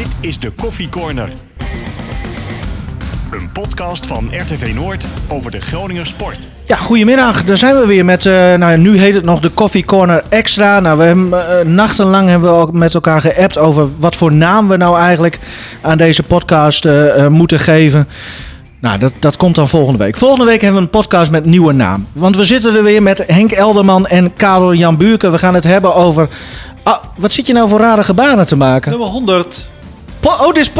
Dit is de Koffie Corner. Een podcast van RTV Noord over de Groninger sport. Ja, goedemiddag. Daar zijn we weer met, uh, nou nu heet het nog de Coffee Corner Extra. Nou, we hebben uh, nachtenlang hebben we ook met elkaar geappt over wat voor naam we nou eigenlijk aan deze podcast uh, moeten geven. Nou, dat, dat komt dan volgende week. Volgende week hebben we een podcast met nieuwe naam. Want we zitten er weer met Henk Elderman en Karel Jan Buurken. We gaan het hebben over... Ah, wat zit je nou voor rare gebaren te maken? Nummer 100. Oh, dit is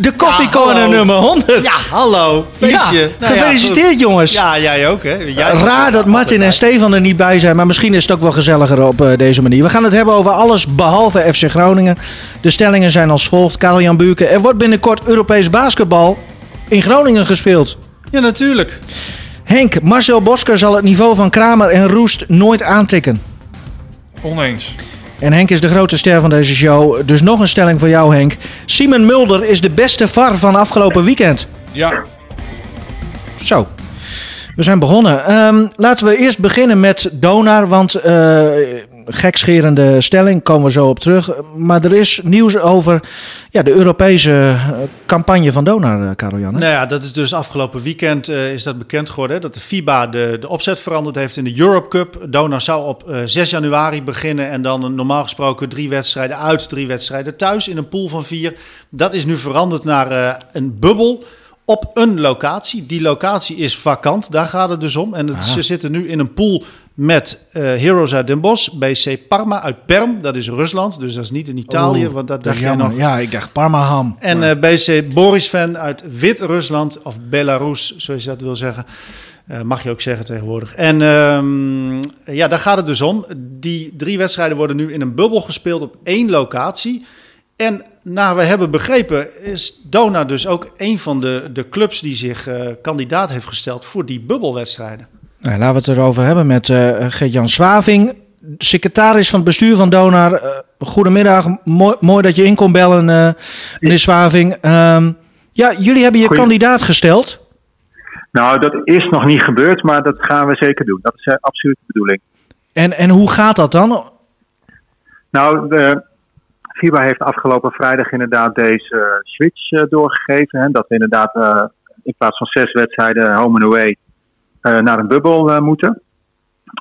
de Coffee Corner nummer 100. Ja, hallo. Feestje. Ja, Nou gefeliciteerd jongens. Ja, jij ook, hè? Jij Raar dat Martin en Stefan er niet bij zijn, maar misschien is het ook wel gezelliger op eh, deze manier. We gaan het hebben over alles behalve FC Groningen. De stellingen zijn als volgt. Karel Jan Buurken, er wordt binnenkort Europees basketbal in Groningen gespeeld. Ja, natuurlijk. Henk, Marcel Bosker zal het niveau van Kramer en Roest nooit aantikken. Oneens. En Henk is de grote ster van deze show. Dus nog een stelling voor jou, Henk. Simon Mulder is de beste VAR van afgelopen weekend. Ja. Zo. We zijn begonnen. Ehm, laten we eerst beginnen met Donar. Want eh gekscherende stelling, komen we zo op terug. Maar er is nieuws over ja, de Europese eh, campagne van Donar, eh, Karel Jan. hè? Nou ja, dat is dus afgelopen weekend eh, is dat bekend geworden. Hè, dat de FIBA de, de opzet veranderd heeft in de Europe Cup. Donar zou op eh, 6 januari beginnen en dan normaal gesproken drie wedstrijden uit, drie wedstrijden thuis in een pool van vier. Dat is nu veranderd naar een bubbel op een locatie. Die locatie is vakant, daar gaat het dus om. En het, Ah. ze zitten nu in een pool met eh, Heroes uit Den Bosch, BC Parma uit Perm, dat is Rusland, dus dat is niet in Italië, want dat dacht jij nog. Ja, ik dacht Parmaham. En Maar- eh, BC Borisven uit Wit-Rusland, of Belarus, zoals je dat wil zeggen. Eh, mag je ook zeggen tegenwoordig. En ehm, ja, daar gaat het dus om. Die drie wedstrijden worden nu in een bubbel gespeeld op één locatie. En naar we hebben begrepen is Dona dus ook een van de, de clubs die zich kandidaat heeft gesteld voor die bubbelwedstrijden. Nou, laten we het erover hebben met eh Gert-Jan Zwaving, secretaris van het bestuur van Donar. Eh, goedemiddag, mooi, mooi dat je in kon bellen, eh, meneer Zwaving. Ehm, ja, jullie hebben je Goeie- kandidaat gesteld. Nou, dat is nog niet gebeurd, maar dat gaan we zeker doen. Dat is absoluut de bedoeling. En, en hoe gaat dat dan? Nou, de FIBA heeft afgelopen vrijdag inderdaad deze switch doorgegeven. Hè, dat we inderdaad in plaats van zes wedstrijden home and away naar een bubbel eh, moeten.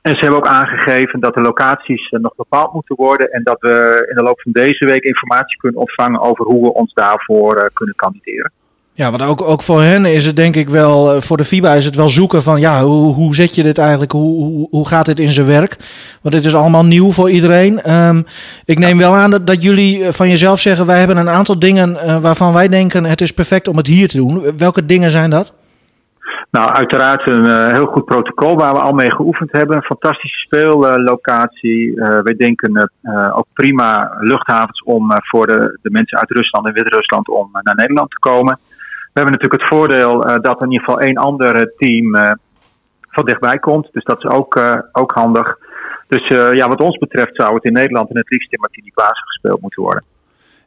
En ze hebben ook aangegeven dat de locaties eh, nog bepaald moeten worden. En dat we in de loop van deze week informatie kunnen ontvangen over hoe we ons daarvoor eh, kunnen kandideren. Ja, want ook, ook voor hen is het denk ik wel, eh, voor de FIBA is het wel zoeken van, ja, hoe, hoe zet je dit eigenlijk, hoe, hoe, gaat dit in zijn werk? Want dit is allemaal nieuw voor iedereen. Ehm, ik neem wel aan dat, dat jullie eh, van jezelf zeggen, wij hebben een aantal dingen eh, waarvan wij denken, het is perfect om het hier te doen. Welke dingen zijn dat? Nou, uiteraard een eh, heel goed protocol waar we al mee geoefend hebben. Een fantastische speellocatie. Eh wij denken eh, ook prima luchthavens om voor de, de mensen uit Rusland en Wit-Rusland om naar Nederland te komen. We hebben natuurlijk het voordeel dat in ieder geval één ander team van dichtbij komt. Dus dat is ook, ook handig. Dus ja, wat ons betreft zou het in Nederland en het liefst in Martini Plaza gespeeld moeten worden.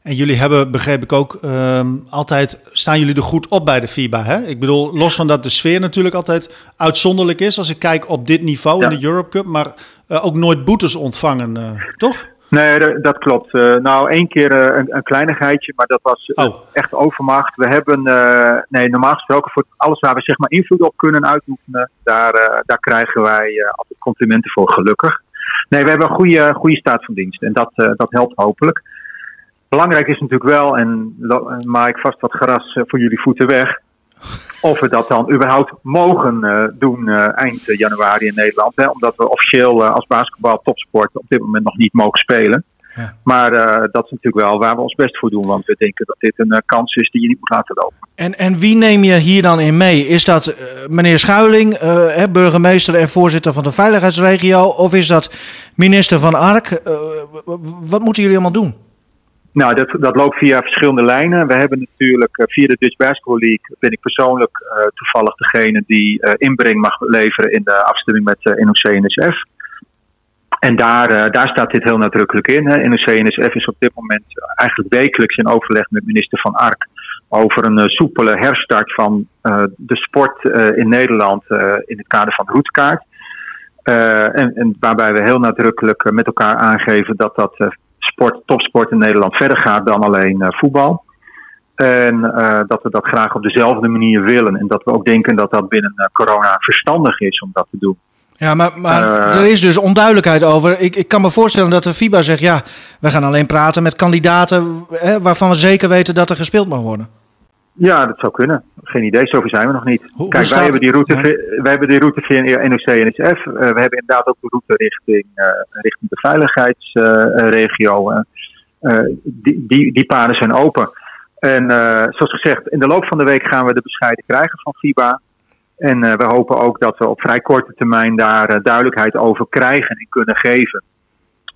En jullie hebben, begreep ik ook, ehm, altijd staan jullie er goed op bij de FIBA. Hè? Ik bedoel, los van dat de sfeer natuurlijk altijd uitzonderlijk is als ik kijk op dit niveau Ja. in de Europe Cup, maar eh, ook nooit boetes ontvangen, eh, toch? Nee, dat- klopt. Eh, nou, één keer een, een kleinigheidje, maar dat was Oh. echt overmacht. We hebben, nee, normaal gesproken voor alles waar we zeg maar invloed op kunnen uitoefenen, daar, daar krijgen wij altijd complimenten voor, gelukkig. Nee, we hebben een goede, goede staat van dienst en dat, dat helpt hopelijk. Belangrijk is natuurlijk wel, en eh, maak ik vast wat gras eh, voor jullie voeten weg, of we dat dan überhaupt mogen eh, doen eind januari in Nederland. Hè, omdat we officieel als basketbal topsport op dit moment nog niet mogen spelen. Ja. Maar dat is natuurlijk wel waar we ons best voor doen. Want we denken dat dit een kans is die je niet moet laten lopen. En, en wie neem je hier dan in mee? Is dat meneer Schuiling, eh, burgemeester en voorzitter van de veiligheidsregio? Of is dat minister van Ark? Wat moeten jullie allemaal doen? Nou, dat, dat loopt via verschillende lijnen. We hebben natuurlijk eh, via de Dutch Basketball League ben ik persoonlijk eh, toevallig degene die eh, inbreng mag leveren in de afstemming met eh, NOC en NSF. En daar, daar staat dit heel nadrukkelijk in. Hè. NOC NSF is op dit moment eigenlijk wekelijks in overleg met minister Van Ark over een soepele herstart van de sport in Nederland in het kader van de routekaart. En, waarbij we heel nadrukkelijk met elkaar aangeven dat dat sport, topsport in Nederland verder gaat dan alleen eh, voetbal. En dat we dat graag op dezelfde manier willen. En dat we ook denken dat dat binnen corona verstandig is om dat te doen. Ja, maar, maar er is dus onduidelijkheid over. Ik, ik kan me voorstellen dat de FIBA zegt: ja, we gaan alleen praten met kandidaten hè, waarvan we zeker weten dat er gespeeld mag worden. Ja, dat zou kunnen. Geen idee, zover zijn we nog niet. Kijk, wij, hebben die route, wij hebben die route via NOC en NSF. Uh, we hebben inderdaad ook de route richting, uh, richting de veiligheidsregio. Uh, die, die, die paden zijn open. En zoals gezegd, in de loop van de week gaan we de bescheiden krijgen van FIBA. En we hopen ook dat we op vrij korte termijn daar duidelijkheid over krijgen en kunnen geven.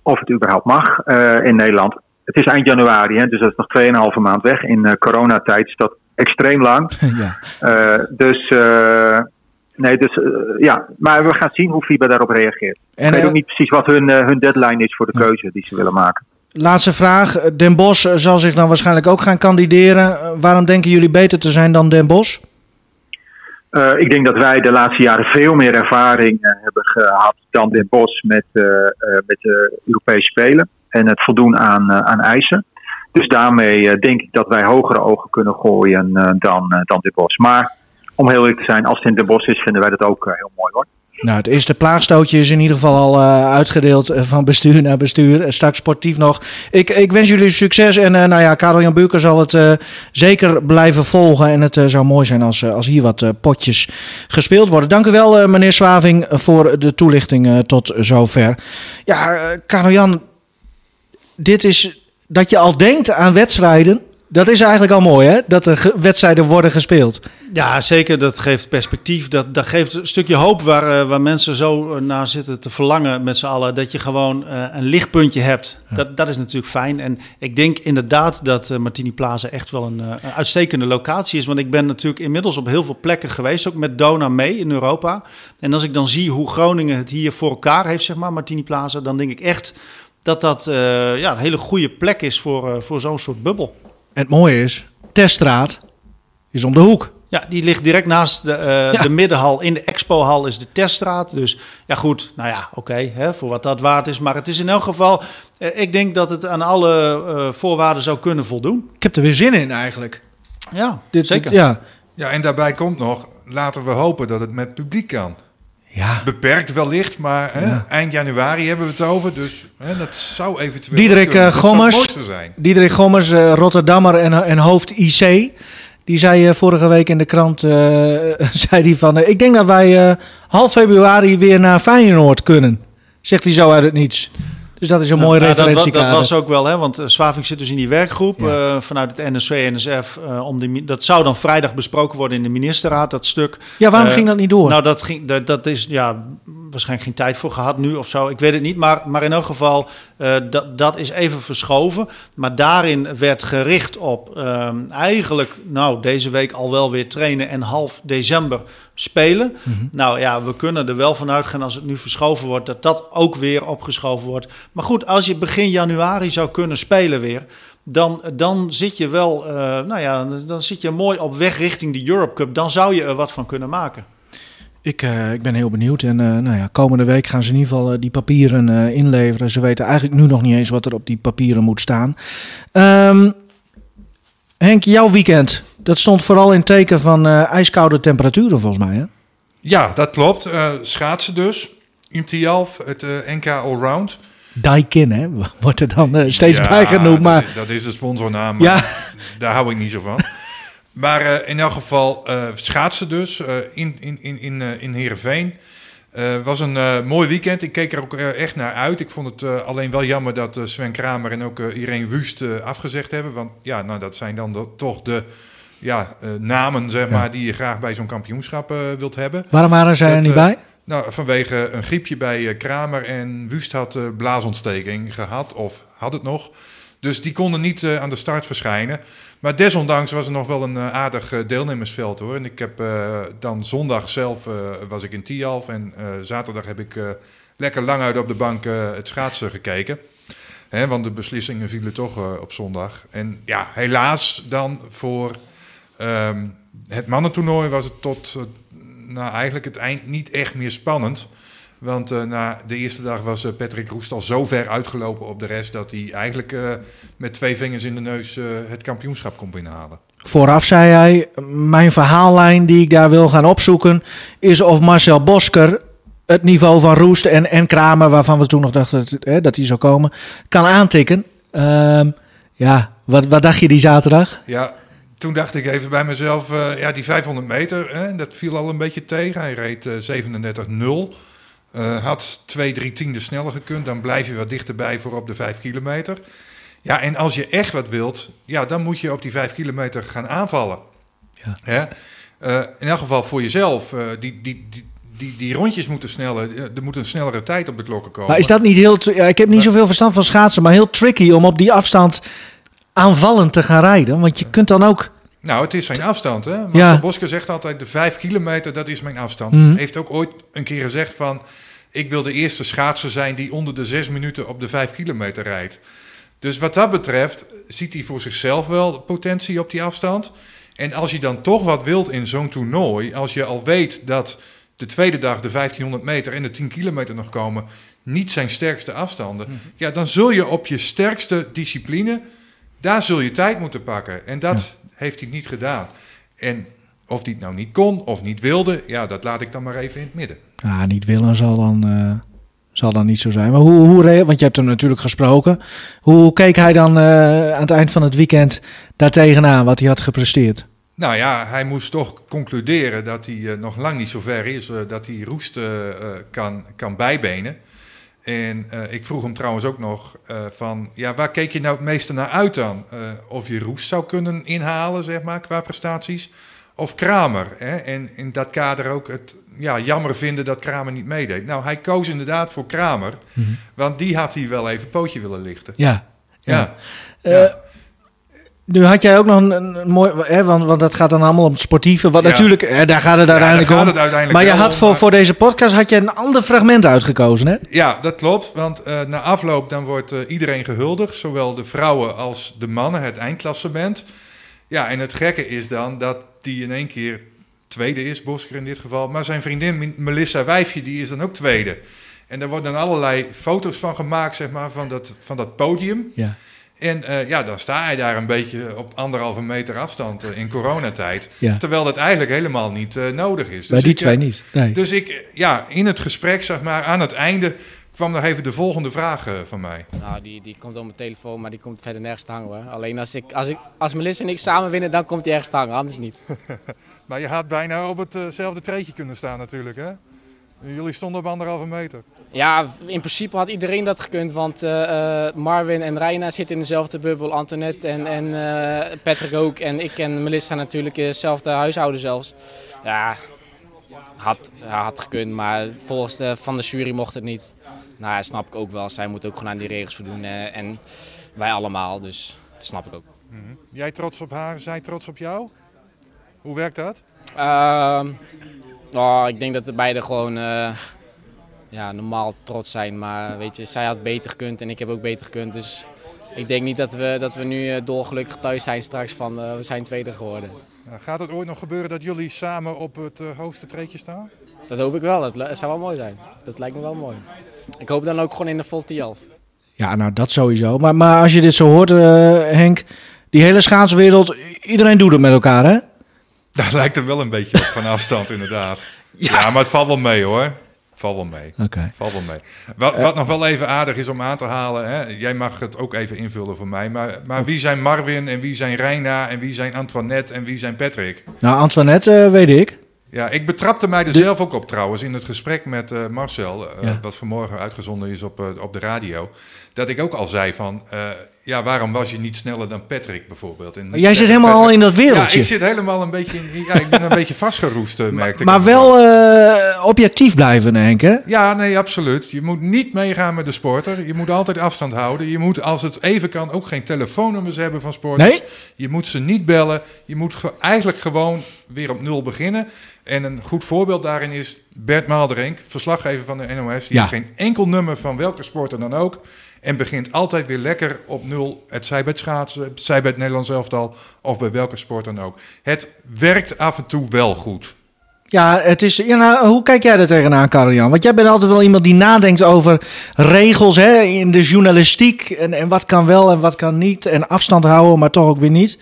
Of het überhaupt mag in Nederland. Het is eind januari, hè, dus dat is nog 2,5 maand weg. In coronatijd is dat extreem lang. ja. Uh, dus, uh, nee, dus uh, ja, maar we gaan zien hoe FIBA daarop reageert. En, ik weet ook niet precies wat hun, hun deadline is voor de keuze die ze willen maken. Laatste vraag. Den Bos zal zich dan waarschijnlijk ook gaan kandideren. waarom denken jullie beter te zijn dan Den Bos? ik denk dat wij de laatste jaren veel meer ervaring hebben gehad dan Den Bos met, met de Europese Spelen en het voldoen aan, aan eisen. Dus daarmee eh, denk ik dat wij hogere ogen kunnen gooien eh, dan, eh, dan De Bos. Maar om heel eerlijk te zijn, als het in De Bos is, vinden wij dat ook heel mooi hoor. Nou, het eerste plaagstootje is in ieder geval al uitgedeeld van bestuur naar bestuur. Straks sportief nog. Ik, ik wens jullie succes. En nou ja, Karel-Jan Buurker zal het zeker blijven volgen. En het zou mooi zijn als, als hier wat potjes gespeeld worden. Dank u wel, meneer Swaving, voor de toelichting tot zover. Ja, Karel-Jan, dit is dat je al denkt aan wedstrijden. Dat is eigenlijk al mooi, hè? Dat er wedstrijden worden gespeeld. Ja, zeker. Dat geeft perspectief. Dat, dat geeft een stukje hoop waar, uh, waar mensen zo naar zitten te verlangen met z'n allen. Dat je gewoon uh, een lichtpuntje hebt. Dat, dat is natuurlijk fijn. En ik denk inderdaad dat uh, Martini Plaza echt wel een, een, uitstekende locatie is. Want ik ben natuurlijk inmiddels op heel veel plekken geweest. Ook met Dona mee in Europa. En als ik dan zie hoe Groningen het hier voor elkaar heeft, zeg maar, Martini Plaza. Dan denk ik echt dat dat uh, ja, een hele goede plek is voor, uh, voor zo'n soort bubbel. En het mooie is, Teststraat is om de hoek. Ja, die ligt direct naast de, uh, ja. de middenhal. In de expohal is de teststraat. Dus ja, goed. Nou ja, oké. Okay, voor wat dat waard is. Maar het is in elk geval... Uh, ik denk dat het aan alle uh, voorwaarden zou kunnen voldoen. Ik heb er weer zin in eigenlijk. Ja, dit, zeker. Dit, ja. ja, en daarbij komt nog... Laten we hopen dat het met publiek kan. Ja. Beperkt wellicht, maar hè, eind januari hebben we het over. Dus hè, dat zou eventueel. Diederik uh, Gommers, Diederik Gommers, uh, Rotterdammer en, en hoofd IC. Die zei uh, vorige week in de krant: zei die van. ik denk dat wij half februari weer naar Feyenoord kunnen. Zegt hij zo uit het niets. Dus dat is een mooie nou, referentiekader. Dat, dat, was ook wel, hè, want uh, Swaving zit dus in die werkgroep ja. uh, vanuit het NSC, NSF. Uh, om die, dat zou dan vrijdag besproken worden in de ministerraad, dat stuk. Ja, waarom ging dat niet door? Nou, dat, ging, dat, dat is ja, waarschijnlijk geen tijd voor gehad nu of zo. Ik weet het niet, maar, maar in elk geval, dat, dat is even verschoven. Maar daarin werd gericht op ehm, eigenlijk, nou, deze week al wel weer trainen en half december spelen. Mm -hmm. Nou ja, we kunnen er wel van uitgaan als het nu verschoven wordt, dat dat ook weer opgeschoven wordt. Maar goed, als je begin januari zou kunnen spelen weer, dan, dan zit je wel, uh, nou ja, dan zit je mooi op weg richting de Europe Cup. Dan zou je er wat van kunnen maken. Ik, uh, ik ben heel benieuwd. En uh, nou ja, komende week gaan ze in ieder geval die papieren inleveren. Ze weten eigenlijk nu nog niet eens wat er op die papieren moet staan. Um, Henk, jouw weekend, dat stond vooral in teken van ijskoude temperaturen volgens mij, hè? Ja, dat klopt. schaatsen dus. In Tialf, het NK Allround. Daikin, hè, wordt er dan uh, steeds ja, bij genoemd. Maar... Dat, dat is de sponsornaam, ja. daar hou ik niet zo van. Maar uh, in elk geval uh, schaatsen dus in, in, in, in, in Heerenveen. was een mooi weekend. Ik keek er ook echt naar uit. Ik vond het alleen wel jammer dat Sven Kramer en ook Irene Wust afgezegd hebben. Want ja, nou, dat zijn dan de, toch de ja, namen zeg maar, die je graag bij zo'n kampioenschap wilt hebben. Waarom waren zij er niet bij? Nou, vanwege een griepje bij eh, Kramer en Wust had blaasontsteking gehad, of had het nog. Dus die konden niet aan de start verschijnen. Maar desondanks was er nog wel een aardig deelnemersveld hoor. En ik heb dan zondag zelf was ik in Tialf en zaterdag heb ik lekker lang uit op de bank het schaatsen gekeken. Hè, want de beslissingen vielen toch op zondag. En ja, helaas dan voor um, het mannentoernooi was het tot nou, eigenlijk het eind niet echt meer spannend. Want uh, na de eerste dag was uh, Patrick Roest al zo ver uitgelopen op de rest... dat hij eigenlijk uh, met twee vingers in de neus het kampioenschap kon binnenhalen. Vooraf zei hij, mijn verhaallijn die ik daar wil gaan opzoeken... is of Marcel Bosker het niveau van Roest en, en Kramer... waarvan we toen nog dachten dat, hè, dat die zou komen, kan aantikken. Ehm, ja, wat, wat dacht je die zaterdag? Ja, toen dacht ik even bij mezelf, eh, ja, die 500 meter, hè, dat viel al een beetje tegen. Hij reed eh 37-0. Eh, had twee, drie tienden sneller gekund, dan blijf je wat dichterbij voor op de 5 kilometer. Ja, en als je echt wat wilt, ja, dan moet je op die 5 kilometer gaan aanvallen. Ja. Hè? In elk geval voor jezelf. die, die, die, die, die rondjes moeten sneller, er moet een snellere tijd op de klokken komen. Maar is dat niet heel... Ja, ik heb niet zoveel verstand van schaatsen, maar heel tricky om op die afstand aanvallend te gaan rijden. Want je kunt dan ook... Nou, het is zijn afstand. Hè? Marcel Ja. Bosker zegt altijd, de vijf kilometer, dat is mijn afstand. Mhm. Heeft ook ooit een keer gezegd van... ik wil de eerste schaatser zijn die onder de zes minuten op de vijf kilometer rijdt. Dus wat dat betreft ziet hij voor zichzelf wel potentie op die afstand. En als je dan toch wat wilt in zo'n toernooi... als je al weet dat de tweede dag de 1500 meter en de 10 kilometer nog komen... niet zijn sterkste afstanden... ja, dan zul je op je sterkste discipline... daar zul je tijd moeten pakken. En dat heeft hij niet gedaan. En of hij het nou niet kon of niet wilde... ja, dat laat ik dan maar even in het midden. Ja, niet willen zal dan, eh, zal dan niet zo zijn. Maar hoe, hoe, want je hebt hem natuurlijk gesproken. Hoe keek hij dan eh, aan het eind van het weekend daar tegenaan, wat hij had gepresteerd? Nou ja, hij moest toch concluderen dat hij eh, nog lang niet zo ver is... dat hij roest kan, kan bijbenen. En eh, ik vroeg hem trouwens ook nog eh, van... ja, waar keek je nou het meeste naar uit dan? Eh, of je roest zou kunnen inhalen, zeg maar, qua prestaties... of Kramer. Hè? En in dat kader ook het ja, jammer vinden dat Kramer niet meedeed. Nou, hij koos inderdaad voor Kramer... want die had hij wel even pootje willen lichten. Ja. Ja, Ja. Nu had jij ook nog een, mooi, hè, want, want dat gaat dan allemaal om het sportieve. Wat Ja. natuurlijk, hè, daar gaat het Ja, uiteindelijk daar gaat om. het uiteindelijk maar je had om, voor, maar- voor deze podcast had je een ander fragment uitgekozen, hè? Ja, dat klopt. Want eh, na afloop dan wordt eh, iedereen gehuldigd. Zowel de vrouwen als de mannen, het eindklassement. Ja, en het gekke is dan dat die in één keer tweede is, Bosker in dit geval. Maar zijn vriendin Melissa Wijfje, die is dan ook tweede. En daar worden dan allerlei foto's van gemaakt, zeg maar, van dat, van dat podium. Ja. En eh, ja, dan sta hij daar een beetje op anderhalve meter afstand eh, in coronatijd. Ja. Terwijl dat eigenlijk helemaal niet eh, nodig is. Bij die ik, twee niet. Nee. dus ik, ja, in het gesprek, zeg maar, aan het einde kwam nog even de volgende vraag van mij. Nou, die, die komt op mijn telefoon, maar die komt verder nergens te hangen hoor. Alleen als, ik, als, ik, als Melissa en ik samen winnen, dan komt die ergens te hangen, anders niet. Maar je had bijna op hetzelfde treetje kunnen staan natuurlijk, hè? Jullie stonden op anderhalve meter. Ja, in principe had iedereen dat gekund, want eh, Marvin en Reina zitten in dezelfde bubbel. Antoinette en, en eh, Patrick ook. En ik en Melissa natuurlijk hetzelfde huishouden zelfs. Ja, had, had gekund, maar volgens de, van de jury mocht het niet. Nou, dat snap ik ook wel. Zij moet ook gewoon aan die regels voldoen. en wij allemaal, dus dat snap ik ook. Jij trots op haar, zij trots op jou? Hoe werkt dat? Oh, ik denk dat de beide gewoon eh, ja, normaal trots zijn. Maar weet je, zij had beter gekund en ik heb ook beter gekund. Dus ik denk niet dat we, dat we nu eh, dolgelukkig thuis zijn straks van eh, we zijn tweede geworden. Nou, gaat het ooit nog gebeuren dat jullie samen op het hoogste treetje staan? Dat hoop ik wel. Dat zou wel mooi zijn. Dat lijkt me wel mooi. Ik hoop dan ook gewoon in de Volte 11. Ja, nou dat sowieso. Maar, maar als je dit zo hoort, eh, Henk, die hele schaatswereld, iedereen doet het met elkaar, hè? Daar lijkt er wel een beetje op van afstand, inderdaad. Ja. maar het valt wel mee hoor. Valt wel mee. Oké. Valt wel mee. Wat, wat nog wel even aardig is om aan te halen, hè? jij mag het ook even invullen voor mij. Maar, maar wie zijn Marvin en wie zijn Reina en wie zijn Antoinette en wie zijn Patrick? Nou, Antoinette eh, weet ik. Ja, ik betrapte mij er zelf ook op trouwens in het gesprek met eh, Marcel, eh, Ja. wat vanmorgen uitgezonden is op, eh, op de radio. Dat ik ook al zei van, eh, ja, waarom was je niet sneller dan Patrick bijvoorbeeld? En Jij zit helemaal al in dat wereldje. Ja, ik zit helemaal een beetje, in, ja, ik ben een beetje vastgeroest, merkte ik. maar af en wel eh, objectief blijven, Henk, hè? Ja, nee, absoluut. Je moet niet meegaan met de sporter. Je moet altijd afstand houden. Je moet, als het even kan, ook geen telefoonnummers hebben van sporters. Nee? Je moet ze niet bellen. Je moet ge- eigenlijk gewoon weer op nul beginnen. En een goed voorbeeld daarin is Bert Maalderink, verslaggever van de NOS. Die Ja. heeft geen enkel nummer van welke sporter dan ook. En begint altijd weer lekker op nul. Het zij bij het schaatsen, het zij bij het Nederlands elftal of bij welke sport dan ook. Het werkt af en toe wel goed. Ja, het is, ja nou, hoe kijk jij er tegenaan, Karel-Jan? Want jij bent altijd wel iemand die nadenkt over regels hè, in de journalistiek. En, en wat kan wel en wat kan niet. En afstand houden, maar toch ook weer niet.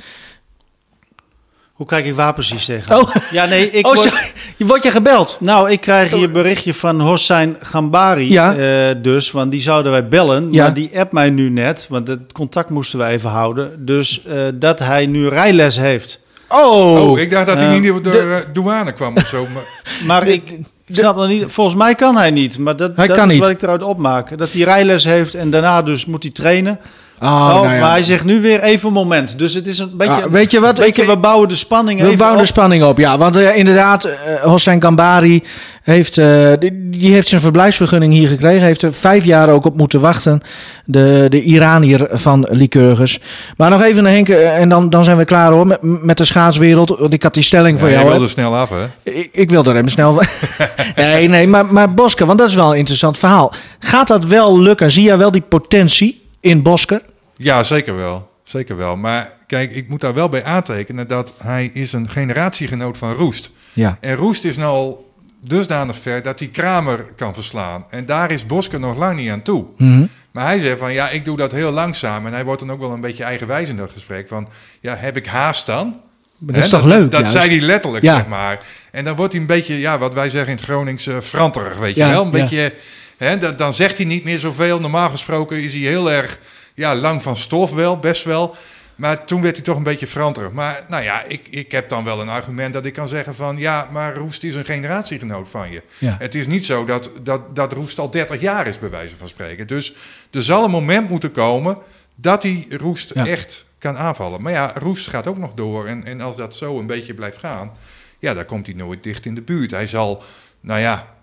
Hoe kijk ik wapensysteem tegen? Oh, Ja, nee, ik oh word- sorry. Je gebeld. Nou, ik krijg hier een berichtje van Hossein Gambari. Ja. eh, dus, want die zouden wij bellen. Ja. Maar die app mij nu net, want het contact moesten we even houden. Dus eh, dat hij nu rijles heeft. Oh. Oh, ik dacht dat hij niet door de eh, douane kwam of zo. Maar, Maar ik, ik snap nog niet. Volgens mij kan hij niet. Maar dat, Hij dat kan is niet. wat ik eruit opmaak. Dat hij rijles heeft en daarna dus moet hij trainen. Oh, Oh, nou ja. Maar hij zegt nu weer even een moment. Dus het is een beetje... Ah, weet je wat? Weet je, Ik- we bouwen de spanning We even bouwen de spanning op, ja. Want eh, inderdaad, eh Hossein Gambari heeft, eh, die, die heeft zijn verblijfsvergunning hier gekregen. Heeft er vijf jaar ook op moeten wachten. De, de Iranier van Lycurgus. Maar nog even naar Henk, en dan, dan zijn we klaar hoor, met, met de schaatswereld. Want ik had die stelling voor ja, jou. hè. wilde snel af, hè? Ik, ik wil er even snel nee, nee, maar, maar Bosker, want dat is wel een interessant verhaal. Gaat dat wel lukken? Zie jij wel die potentie in Bosker? Ja, zeker wel. Zeker wel. Maar kijk, ik moet daar wel bij aantekenen dat hij is een generatiegenoot van Roest. Ja. En Roest is nou al dusdanig ver dat hij Kramer kan verslaan. En daar is Bosker nog lang niet aan toe. Mhm. Maar hij zegt van, ja, ik doe dat heel langzaam. En hij wordt dan ook wel een beetje eigenwijs in dat gesprek. Van, ja, heb ik haast dan? Maar dat is toch leuk? Dat, juist? zei hij letterlijk, Ja. zeg maar. En dan wordt hij een beetje, ja, wat wij zeggen in het Gronings, eh franterig, weet Ja, je wel. Een ja. beetje, hè, dan, dan zegt hij niet meer zoveel. Normaal gesproken is hij heel erg, ja, lang van stof wel, best wel. Maar toen werd hij toch een beetje franterig. Maar nou ja, ik, ik heb dan wel een argument dat ik kan zeggen van... ja, maar Roest is een generatiegenoot van je. Ja. Het is niet zo dat, dat, dat Roest al 30 jaar is, bij wijze van spreken. Dus er zal een moment moeten komen dat hij Roest Ja. echt kan aanvallen. Maar ja, Roest gaat ook nog door. En, en als dat zo een beetje blijft gaan... ja, dan komt hij nooit dicht in de buurt. Hij zal, nou ja,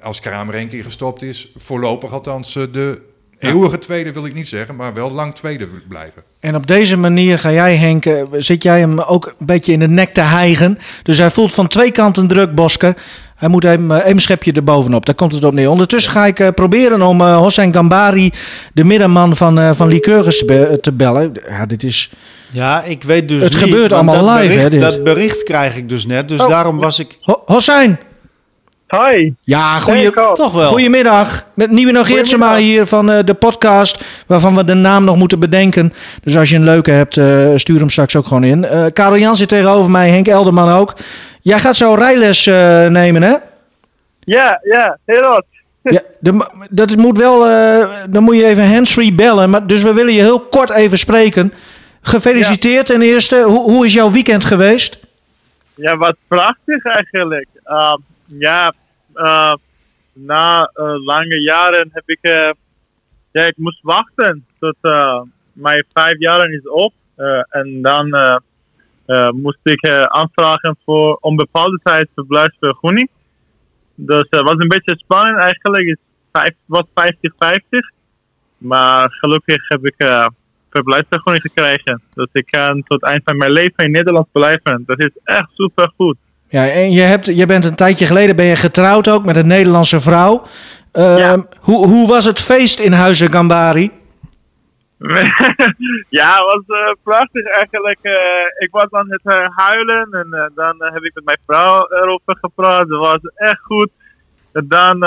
als Kramer één keer gestopt is... voorlopig althans eh, de eeuwige tweede wil ik niet zeggen... maar wel lang tweede blijven. En op deze manier ga jij, Henk, eh, zit jij hem ook een beetje in de nek te hijgen. Dus hij voelt van twee kanten druk, Bosker. Hij moet hem eh, een schepje erbovenop. Daar komt het op neer. Ondertussen ga ik eh, proberen om eh Hossein Gambari, de middenman van, eh van Lycurgus, te, be- te bellen. Ja, dit is... Ja, ik weet dus Het niet, gebeurt allemaal dat live, bericht, hè, dit. Dat bericht krijg ik dus net. Dus Oh. daarom was ik... Ho Hossein! Hoi. Ja, goeie. Toch wel. goedemiddag. Met Nieuwe Nogeertsema hier van eh, de podcast, waarvan we de naam nog moeten bedenken. Dus als je een leuke hebt, eh, stuur hem straks ook gewoon in. Eh Karel Jan zit tegenover mij, Henk Elderman ook. Jij gaat zo rijles eh, nemen, hè? Ja, ja, heel goed. Ja, de, dat moet wel, eh, dan moet je even handsfree bellen. Maar, dus we willen je heel kort even spreken. Gefeliciteerd ten eerste. Hoe, hoe is jouw weekend geweest? Ja, wat prachtig eigenlijk. Uh, ja, uh, na uh, lange jaren heb ik, uh, ja, ik moest wachten tot mijn vijf jaren is op. En dan moest ik aanvragen voor onbepaalde tijd verblijfsvergunning. Dus het was een beetje spannend eigenlijk. Het was 50-50. Maar gelukkig heb ik uh, verblijfsvergunning gekregen. Dus ik kan tot het eind van mijn leven in Nederland blijven. Dat is echt super goed. Ja, en je, hebt, je bent een tijdje geleden ben je getrouwd ook met een Nederlandse vrouw. Eh, Ja. hoe, hoe was het feest in Huizen Gambari? ja, het was eh, prachtig eigenlijk. Eh, ik was aan het eh, huilen en dan heb ik met mijn vrouw erover gepraat. Dat was echt goed. En dan,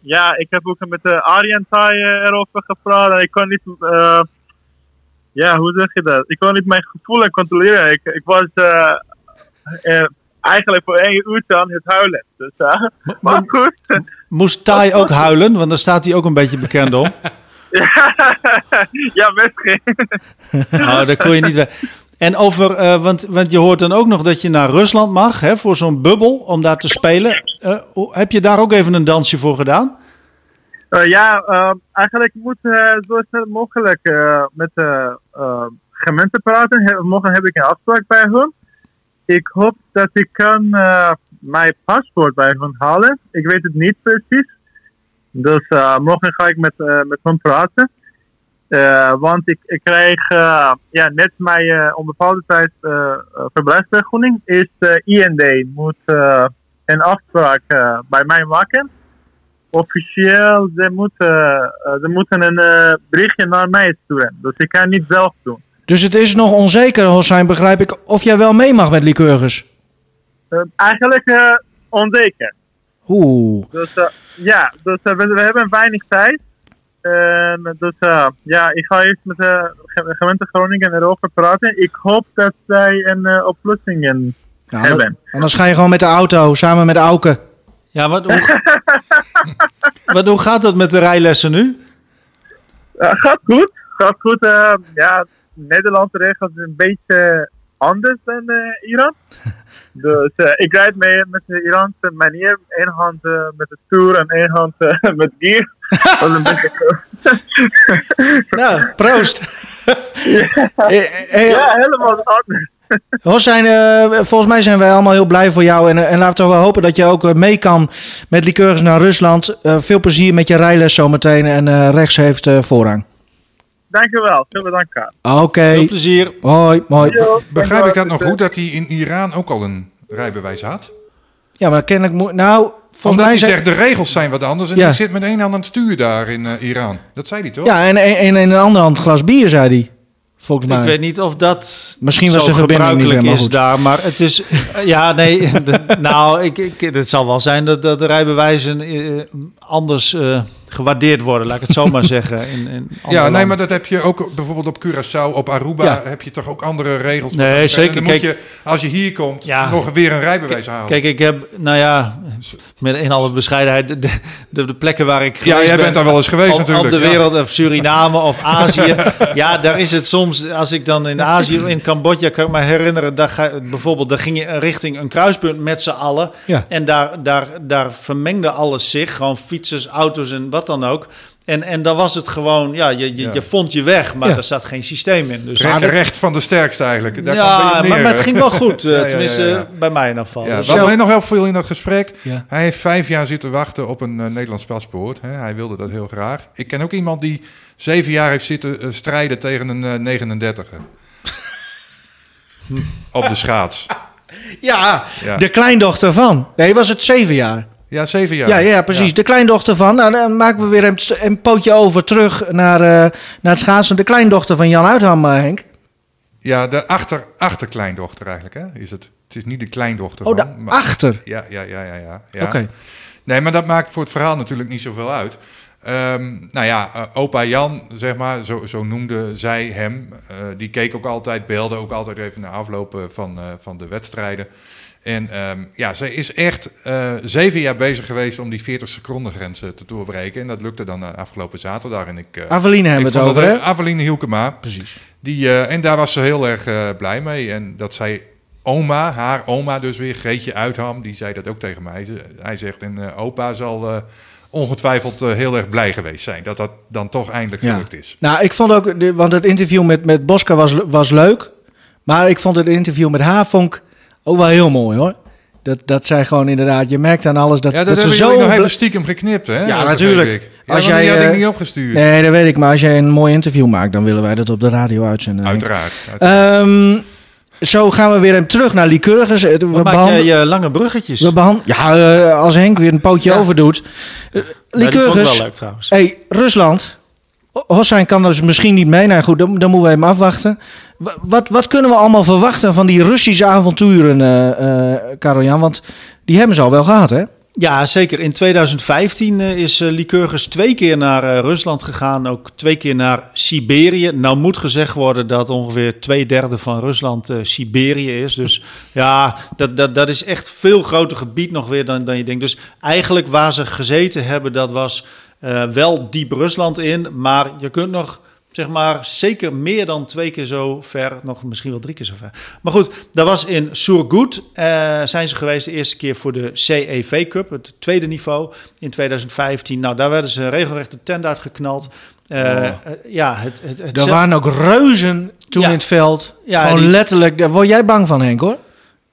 ja, ik heb ook met de Arjen erover gepraat. En ik kon niet, ja, hoe zeg je dat? Ik kon niet mijn gevoelens controleren. Ik, ik was eigenlijk voor één uur aan het huilen. Dus, eh, maar goed. Moest Tai ook huilen? Want daar staat hij ook een beetje bekend om. ja, misschien. Nou, daar kon je niet weg. En over, eh, want, want je hoort dan ook nog dat je naar Rusland mag hè, voor zo'n bubbel om daar te spelen. Eh, heb je daar ook even een dansje voor gedaan? Ja, eh, eigenlijk moet zo snel mogelijk met de eh, gemeente praten. He- morgen heb ik een afspraak bij hun. Ik hoop dat ik kan eh, mijn paspoort bij hun halen. Ik weet het niet precies. Dus eh, morgen ga ik met, eh, met hen praten. Want ik, ik krijg ja, net mijn onbepaalde tijd verblijfsvergunning. Is IND moet een afspraak bij mij maken officieel, ze moeten, ze moeten een berichtje naar mij sturen. Dus ik kan niet zelf doen. Dus het is nog onzeker, Hossein, begrijp ik, of jij wel mee mag met Lycurgus. Eh, eigenlijk eh, onzeker. Oeh. Dus eh, ja, dus, we, we hebben weinig tijd. Dus uh, ja, ik ga eerst met de gemeente Groningen erover praten. Ik hoop dat zij een uh, oplossing Ja, hebben. Anders ga je gewoon met de auto samen met Auke. Ja, wat, hoe, wat, hoe gaat het met de rijlessen nu? Uh, gaat goed. Gaat goed. Uh, ja, Nederlandse regels is een beetje anders dan uh, Iran. dus uh, ik rijd mee met de Iraanse manier. Eén hand uh, met het stuur en één hand met gear. Dat is een beetje... nou, proost. ja. ja, helemaal anders. Hossein, volgens mij zijn wij allemaal heel blij voor jou. En, en laten we hopen dat je ook mee kan met Lycurgus naar Rusland. Veel plezier met je rijles zometeen. En rechts heeft voorrang. Dankjewel. Veel bedankt. Oké. Okay. Veel plezier. Hoi, mooi. Begrijp ik dat nog goed, dat hij in Iran ook al een rijbewijs had? Ja, maar kennelijk moet... Nou, volgens mij zegt, de regels zijn wat anders en Ja. hij zit met één hand aan het stuur daar in eh, Iran. Dat zei hij toch? Ja, en en- en in een andere hand glas bier, zei hij. Volgens mij. Ik weet niet of dat Misschien was zo de verbinding niet gebruikelijk helemaal is goed. daar, maar het is... eh, ja, nee, de- nou, ik, ik, het zal wel zijn dat, dat de rijbewijzen eh, anders eh, gewaardeerd worden, laat ik het zo maar zeggen. In, in Ja, nee, landen. maar dat heb je ook bijvoorbeeld op Curaçao, op Aruba Ja. heb je toch ook andere regels. Nee, voor zeker. Moet Kijk- je, als je hier komt, Ja. nog weer een rijbewijs halen. Kijk, ik heb, nou ja, met in alle bescheidenheid, de, de, de plekken waar ik ja, geweest jij ben, bent daar wel eens geweest op, natuurlijk. op de ja. wereld, of Suriname of Azië. ja, daar is het soms, als ik dan in Azië, in Cambodja, kan ik me herinneren, daar ga, bijvoorbeeld, daar ging je richting een kruispunt met z'n allen. Ja. En daar, daar, daar vermengde alles zich, gewoon fietsers, auto's en wat dan ook. En, en dan was het gewoon, ja, je, je, Ja. je vond je weg, maar Ja. er zat geen systeem in. Dus Re- recht van de sterkste eigenlijk. Daar ja, het maar, het ging wel goed, eh, Ja, tenminste bij mij in. Ja, Dus- wat mij nog heel veel in dat gesprek. Hij heeft vijf jaar zitten wachten op een eh, Nederlands paspoort. Hè. Hij wilde dat heel graag. Ik ken ook iemand die zeven jaar heeft zitten eh, strijden tegen een eh 39er. op de schaats. Ja, Ja. de kleindochter van. Nee, was het zeven jaar? Ja, zeven jaar. Ja, ja, precies. Ja. De kleindochter van. Nou, dan maken we weer een, een pootje over terug naar, eh, naar het schaatsen. De kleindochter van Jan Uitham, Henk. Ja, de achter, achterkleindochter eigenlijk, hè, is het. Het is niet de kleindochter Oh, van. de maar- achter. Ja, ja, ja, ja. ja, ja. Oké. Nee, maar dat maakt voor het verhaal natuurlijk niet zoveel uit. Ehm, nou ja, eh, opa Jan, zeg maar, zo, zo noemde zij hem. Eh, die keek ook altijd, belde ook altijd even naar aflopen van, van de wedstrijden. En ehm, ja, zij is echt eh, zeven jaar bezig geweest om die 40 seconden grens eh, te doorbreken. En dat lukte dan eh, afgelopen zaterdag. En ik, Aveline hebben we het over, hè? Aveline Hielkema. Precies. Die, en daar was ze heel erg blij mee. En dat zei oma, haar oma dus weer, Greetje Uitham, die zei dat ook tegen mij. Ze- Hij zegt, en opa zal ongetwijfeld heel erg blij geweest zijn dat dat dan toch eindelijk Ja. gelukt is. Nou, ik vond ook, want het interview met, met Bosca was, was leuk. Maar ik vond het interview met haar vond ik ook wel heel mooi hoor. Dat, dat zij gewoon inderdaad, je merkt aan alles dat, ja, dat, dat ze zo... nog even stiekem geknipt, hè? Ja, natuurlijk. Ja, Als jij, had ik eh, niet opgestuurd. Nee, dat weet ik. Maar als jij een mooi interview maakt, dan willen wij dat op de radio uitzenden. Uiteraard. uiteraard. Ehm, zo gaan we weer terug naar Lycurgus. Eh, We Wat maak behandelen- jij je lange bruggetjes? we ja, eh, als Henk weer een pootje Ja. over doet. Uh, Lycurgus. wel leuk trouwens. hey, Rusland. Ho- Hossein kan dus misschien niet mee. Nou goed, dan, dan moeten we hem afwachten. Wa- Wat, wat kunnen we allemaal verwachten van die Russische avonturen, eh eh Karel-Jan? Want die hebben ze al wel gehad, hè? Ja, zeker. In 2015 eh, is Lycurgus twee keer naar Rusland gegaan, ook twee keer naar Siberië. Nou moet gezegd worden dat ongeveer twee derde van Rusland Siberië is. Dus ja, dat, dat, dat is echt veel groter gebied nog weer dan, dan je denkt. Dus eigenlijk waar ze gezeten hebben, dat was eh, wel diep Rusland in. Maar je kunt nog zeg maar zeker meer dan twee keer zo ver, nog misschien wel drie keer zo ver. Maar goed, dat was in Surgut eh, zijn ze geweest de eerste keer voor de CEV Cup, het tweede niveau in 2015. Nou, daar werden ze regelrecht de tent uitgeknald. Eh, eh, ja, het, het, het Er waren ook reuzen toen Ja. in het veld. Ja, Gewoon die- letterlijk. Daar word jij bang van, Henk, hoor?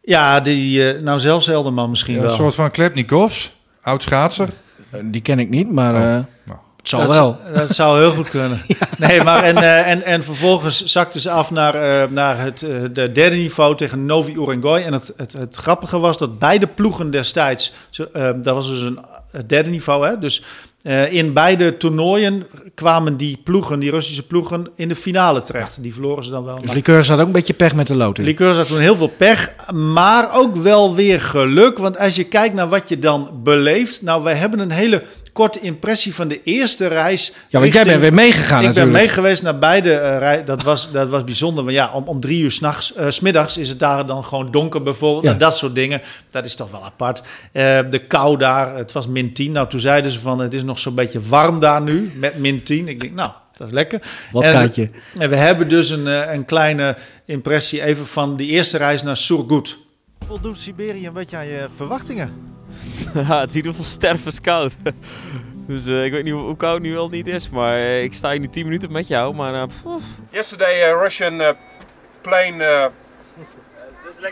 Ja, die, nou zelfs Elderman misschien Ja, wel. een soort van Klepnikovs, oud schaatser. Die ken ik niet, maar Oh, eh, nou. het zal dat, wel. Dat zou heel goed kunnen. Nee, maar en, eh, en, en vervolgens zakten ze af naar, eh, naar het eh, de derde niveau tegen Novi Urengoy. En het, het, het grappige was dat beide ploegen destijds, eh, dat was dus een het derde niveau, hè, dus eh, in beide toernooien kwamen die ploegen, die Russische ploegen, in de finale terecht. Die verloren ze dan wel. Dus Lycurgus had ook een beetje pech met de loting. Liqueurs had toen heel veel pech, maar ook wel weer geluk. Want als je kijkt naar wat je dan beleeft. Nou, wij hebben een hele korte impressie van de eerste reis. Ja, want jij bent weer meegegaan ik natuurlijk. ben mee geweest naar beide uh, rij- Dat was, dat was bijzonder. Maar ja, om, om drie uur s'nachts, uh, smiddags is het daar dan gewoon donker bijvoorbeeld. Ja. Nou, dat soort dingen. Dat is toch wel apart. Uh, de kou daar, het was min 10. Nou, toen zeiden ze van het is nog zo'n beetje warm daar nu met min 10. Ik denk, nou, dat is lekker. Wat en, kaartje. en we hebben dus een, een kleine impressie even van die eerste reis naar Surgut. Voldoet Siberië een beetje aan je verwachtingen? ja, het is in ieder geval stervenskoud. dus uh, ik weet niet hoe, koud nu wel niet is, maar uh, ik sta hier nu 10 minuten met jou. Maar, uh, Yesterday a Russian plane. Nee,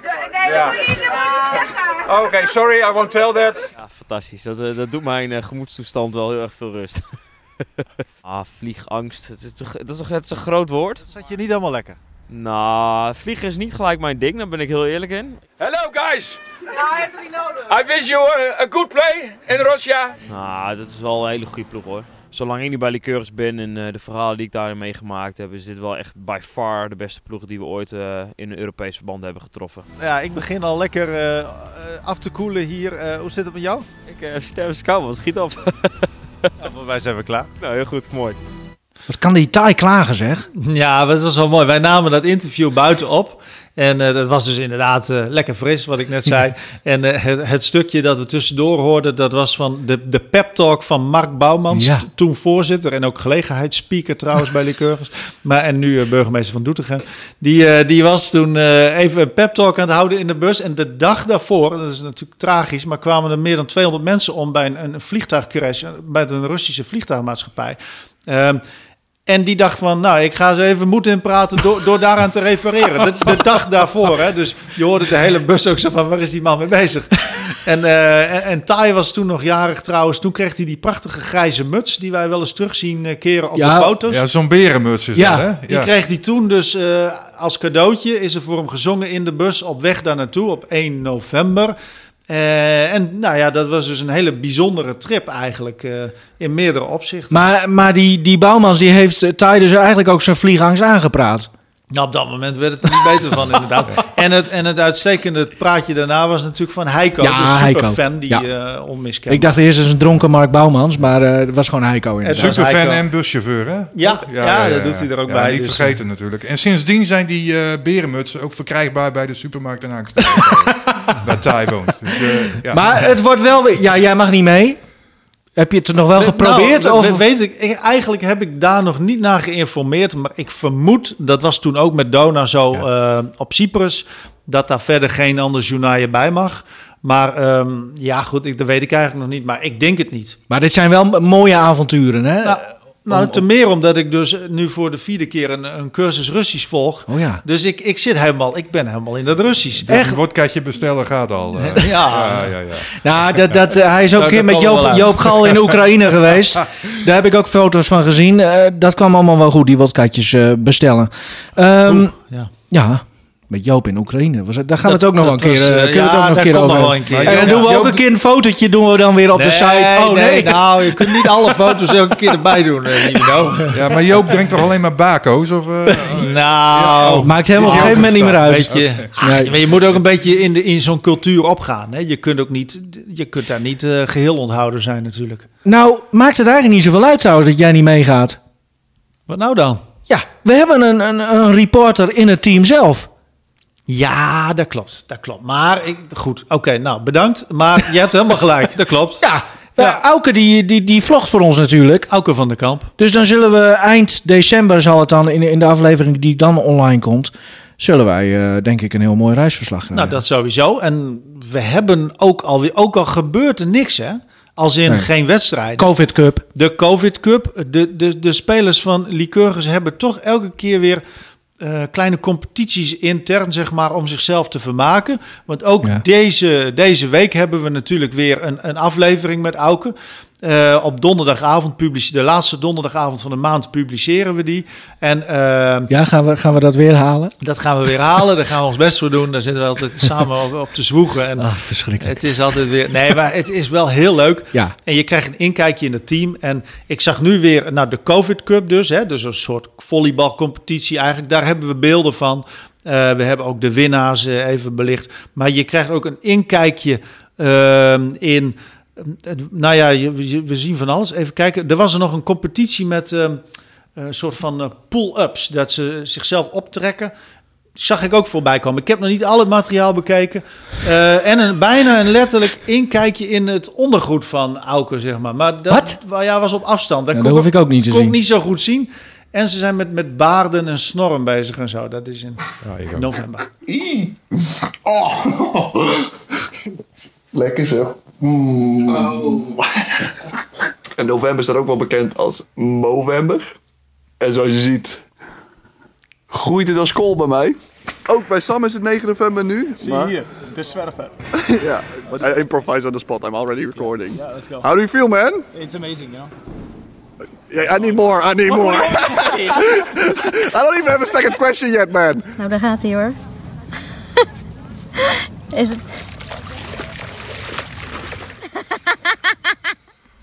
dat moet je niet zeggen. Oh, Oké, okay, sorry, I won't tell that. Ja, fantastisch. Dat, uh, dat doet mijn gemoedstoestand wel heel erg veel rust. ah, vliegangst. Het is, toch, dat is toch het is een groot woord? Dat zat je niet helemaal lekker. Nou, vliegen is niet gelijk mijn ding, daar ben ik heel eerlijk in. Hello guys! Nou, hij heeft het niet nodig. I wish you a, a good play in Russia. Nou, dat is wel een hele goede ploeg hoor. Zolang ik nu bij Liqueurs ben en uh, de verhalen die ik daarin meegemaakt heb, is dit wel echt by far de beste ploeg die we ooit uh, in een Europees verband hebben getroffen. Ja, ik begin al lekker uh, af te koelen hier. hoe zit het met jou? Ik uh, sterf. Schiet op. ja, voor wij zijn we klaar. Nou, heel goed. Mooi. Wat kan die taai klagen, zeg? Ja, dat was wel mooi. Wij namen dat interview buiten op. En uh, dat was dus inderdaad uh, lekker fris, wat ik net zei. en uh, het, het, stukje dat we tussendoor hoorden, dat was van de, de pep talk van Mark Bouwmans. Ja. Toen voorzitter en ook gelegenheidsspeaker trouwens bij Liqueurs. Maar en nu burgemeester van Doetinchem. Die, die was toen even een pep talk aan het houden in de bus. En de dag daarvoor, dat is natuurlijk tragisch, maar kwamen er meer dan 200 mensen om bij een, een vliegtuigcrash bij een Russische vliegtuigmaatschappij. Um, En die dacht van, nou, ik ga ze even moed inpraten door, door daaraan te refereren. De, de dag daarvoor, hè. Dus je hoorde de hele bus ook zo van, waar is die man mee bezig? En, uh, en, en Tai was toen nog jarig trouwens. Toen kreeg hij die prachtige grijze muts die wij wel eens terugzien uh, keren op ja, de foto's. Ja, zo'n berenmuts is ja, dat, hè? Ja, die kreeg hij toen dus uh, als cadeautje. Is er voor hem gezongen in de bus op weg daar naartoe op 1 november. Uh, en nou ja, dat was dus een hele bijzondere trip eigenlijk uh, in meerdere opzichten. Maar, maar die, die Bouwmans die heeft Ty dus eigenlijk ook zijn vliegangst aangepraat. Nou, op dat moment werd het er niet beter van, inderdaad. En het, en het uitstekende praatje daarna was natuurlijk van Heiko, ja, de superfan die ja. uh, onmiskenbaar. Ik dacht eerst eens een dronken Mark Bouwmans, maar uh, het was gewoon Heiko inderdaad. Superfan en buschauffeur, hè? Ja, ja, ja, ja dat doet hij er ook bij. Niet dus, vergeten natuurlijk. En sindsdien zijn die uh, berenmutsen ook verkrijgbaar bij de supermarkt in bij Thai woont. Dus, ja. Maar het wordt wel weer... Ja, jij mag niet mee. Heb je het er nog wel geprobeerd? Nou, of? Weet ik, eigenlijk heb ik daar nog niet naar geïnformeerd. Maar ik vermoed, dat was toen ook met Dona zo ja. uh, op Cyprus, dat daar verder geen ander journaal bij mag. Maar um, ja, goed, ik, dat weet ik eigenlijk nog niet. Maar ik denk het niet. Maar dit zijn wel mooie avonturen, hè? Nou, nou, om, te meer omdat ik dus nu voor de vierde keer een, een cursus Russisch volg. Oh ja. Dus ik, ik zit helemaal, ik ben helemaal in dat Russisch. Dus Echt? Een wodkaatje bestellen gaat al. Uh. ja. ja, ja, ja. Nou, dat, dat, uh, hij is ook een keer met Joop, Joop Gal in Oekraïne geweest. Daar heb ik ook foto's van gezien. Uh, dat kwam allemaal wel goed, die wodkaatjes bestellen. Um, Oeh, ja. ja. Met Joop in Oekraïne. Was het, daar gaan we het ook nog wel een keer, was, uh, ja, kunnen we het ook nog een keer over. Nog een keer. En dan doen we ook een keer een fotootje doen we dan weer op nee, de site. Oh nee. nee. Nou, je kunt niet alle foto's elke keer erbij doen, uh, Ja, maar Joop drinkt toch alleen maar bako's? Of, uh, nou, oh, maakt helemaal op een gegeven moment niet meer uit. Weet je, ach, nee. maar je moet ook een beetje in, de, in zo'n cultuur opgaan. Hè? Je kunt ook niet, je kunt daar niet uh, geheel onthouden zijn natuurlijk. Nou, maakt het eigenlijk niet zoveel uit trouwens dat jij niet meegaat. Wat nou dan? Ja, we hebben een, een, een reporter in het team zelf. Ja, dat klopt. Dat klopt. Maar ik, goed, oké, okay, nou bedankt. Maar je hebt helemaal gelijk. Dat klopt. Ja, ja. Auke die, die, die vlogt voor ons natuurlijk. Auke van de Kamp. Dus dan zullen we eind december zal het dan in, in de aflevering die dan online komt, zullen wij uh, denk ik een heel mooi reisverslag krijgen. Nou, dat sowieso. En we hebben ook alweer, ook al gebeurt er niks hè. Als in nee. geen wedstrijd. Covid Cup. De Covid Cup. De, de, de spelers van Lycurgus hebben toch elke keer weer uh, kleine competities intern, zeg maar, om zichzelf te vermaken. Want ook ja. deze, deze week hebben we natuurlijk weer een, een aflevering met Auke. Uh, op donderdagavond publiceren, de laatste donderdagavond van de maand publiceren we die. En, uh, ja, gaan we, gaan we dat weer halen? Dat gaan we weer halen. Daar gaan we ons best voor doen. Daar zitten we altijd samen op, op te zwoegen. En oh, verschrikkelijk. Het is altijd weer. Nee, maar het is wel heel leuk. Ja. En je krijgt een inkijkje in het team. En ik zag nu weer nou, de COVID Cup, dus, hè, dus een soort volleybalcompetitie eigenlijk. Daar hebben we beelden van. Uh, we hebben ook de winnaars even belicht. Maar je krijgt ook een inkijkje in eh, nou ja, je- je- we zien van alles. Even kijken. Er was er nog een competitie met ehm, een soort van eh, pull-ups. Dat ze zichzelf optrekken. Zag ik ook voorbij komen. Ik heb nog niet al het materiaal bekeken. Eh, en een, bijna een letterlijk inkijkje in het ondergoed van Auken, zeg maar. Maar dat Wat? Ja, was op afstand. Dat Ja, kon dat hoef ik ook niet te kon zien. ik niet zo goed zien. En ze zijn met, met baarden en snorren bezig en zo. Dat is in november. Oh. Lekker zo. En november staat ook wel bekend als Movember. En zoals je ziet, groeit het als kool bij mij. Ook bij Sam is het 9 november nu. Zie je hier, de zwerver. ja, I improvise on the spot. I'm already recording. Yeah, let's go. How do you feel, man? It's amazing, you know. Yeah, I need more. I need more. I don't even have a second question yet, man. Nou, daar gaat hij hoor. Is het...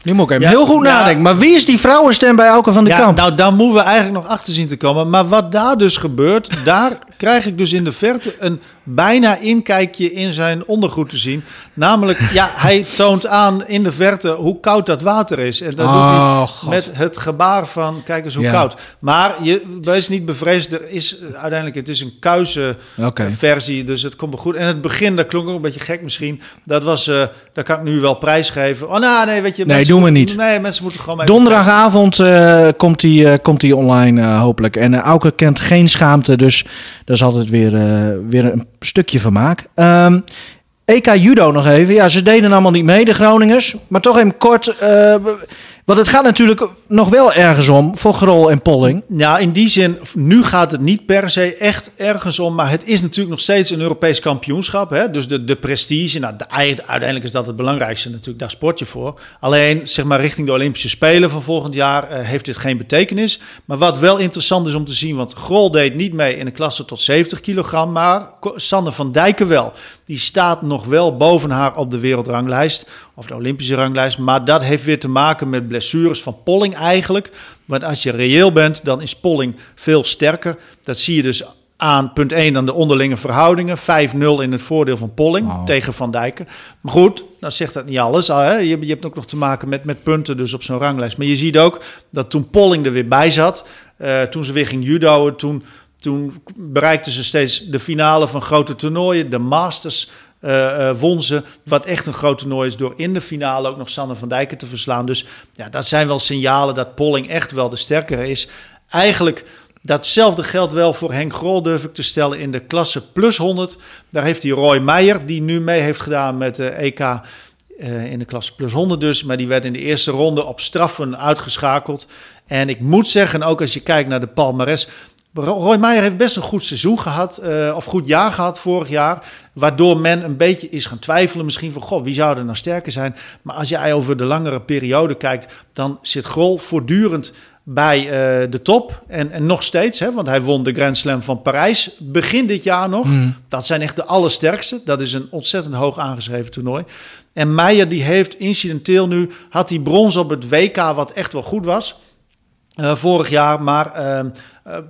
Nu moet ik even Ja, heel goed ja. nadenken. Maar wie is die vrouwenstem bij Auken van de ja, Kamp? Nou, daar moeten we eigenlijk nog achter zien te komen. Maar wat daar dus gebeurt, daar krijg ik dus in de verte een bijna inkijkje in zijn ondergoed te zien. Namelijk, ja, hij toont aan in de verte hoe koud dat water is. En dat Oh, doet hij God. met het gebaar van, kijk eens hoe Ja. koud. Maar je, wees niet bevreesd, er is eh, uiteindelijk, het is een kuise eh, versie, dus het komt wel goed. En het begin, dat klonk ook een beetje gek misschien. Dat was, eh dat kan ik nu wel prijsgeven. Oh, nou, nee, weet je. Nee, mensen doen we niet. Nee, mensen moeten gewoon even Donderdagavond komt hij komt hij online hopelijk. En uh, Auke kent geen schaamte, dus dat is altijd weer, eh, weer een stukje vermaak. Ehm EK Judo nog even. Ja, ze deden allemaal niet mee, de Groningers. Maar toch even kort. Want het gaat natuurlijk nog wel ergens om voor Grol en Polling. Ja, in die zin, nu gaat het niet per se echt ergens om. Maar het is natuurlijk nog steeds een Europees kampioenschap. Hè? Dus de, de prestige, nou, de, uiteindelijk is dat het belangrijkste natuurlijk. Daar sport je voor. Alleen, zeg maar, richting de Olympische Spelen van volgend jaar eh, heeft dit geen betekenis. Maar wat wel interessant is om te zien, want Grol deed niet mee in de klasse tot 70 kilogram. Maar Sander van Dijken wel. Die staat nog wel boven haar op de wereldranglijst. Of de Olympische ranglijst. Maar dat heeft weer te maken met blessures van Polling eigenlijk. Want als je reëel bent, dan is Polling veel sterker. Dat zie je dus aan punt 1 dan de onderlinge verhoudingen. 5-0 in het voordeel van Polling tegen Van Dijken. Maar goed, dan zegt dat niet alles. al, Hè? Je, je hebt ook nog te maken met, met punten dus op zo'n ranglijst. Maar je ziet ook dat toen Polling er weer bij zat, eh, toen ze weer ging judoën, toen, toen bereikten ze steeds de finale van grote toernooien. De Masters eh, eh, won ze, wat echt een groot toernooi is, door in de finale ook nog Sanne van Dijken te verslaan. Dus ja, dat zijn wel signalen dat Polling echt wel de sterkere is. Eigenlijk datzelfde geldt wel voor Henk Grol, durf ik te stellen, in de klasse plus 100. Daar heeft hij Roy Meijer, die nu mee heeft gedaan met de EK eh, in de klasse plus 100 dus. Maar die werd in de eerste ronde op straffen uitgeschakeld. En ik moet zeggen, ook als je kijkt naar de palmares... Ro- Roy Meijer heeft best een goed seizoen gehad, eh, of goed jaar gehad vorig jaar. Waardoor men een beetje is gaan twijfelen misschien van, goh, wie zou er nou sterker zijn? Maar als jij over de langere periode kijkt, dan zit Grol voortdurend bij eh, de top. En, en nog steeds, hè, want hij won de Grand Slam van Parijs begin dit jaar nog. Hmm. Dat zijn echt de allersterkste. Dat is een ontzettend hoog aangeschreven toernooi. En Meijer die heeft incidenteel nu, had hij brons op het WK, wat echt wel goed was. Eh, vorig jaar, maar eh,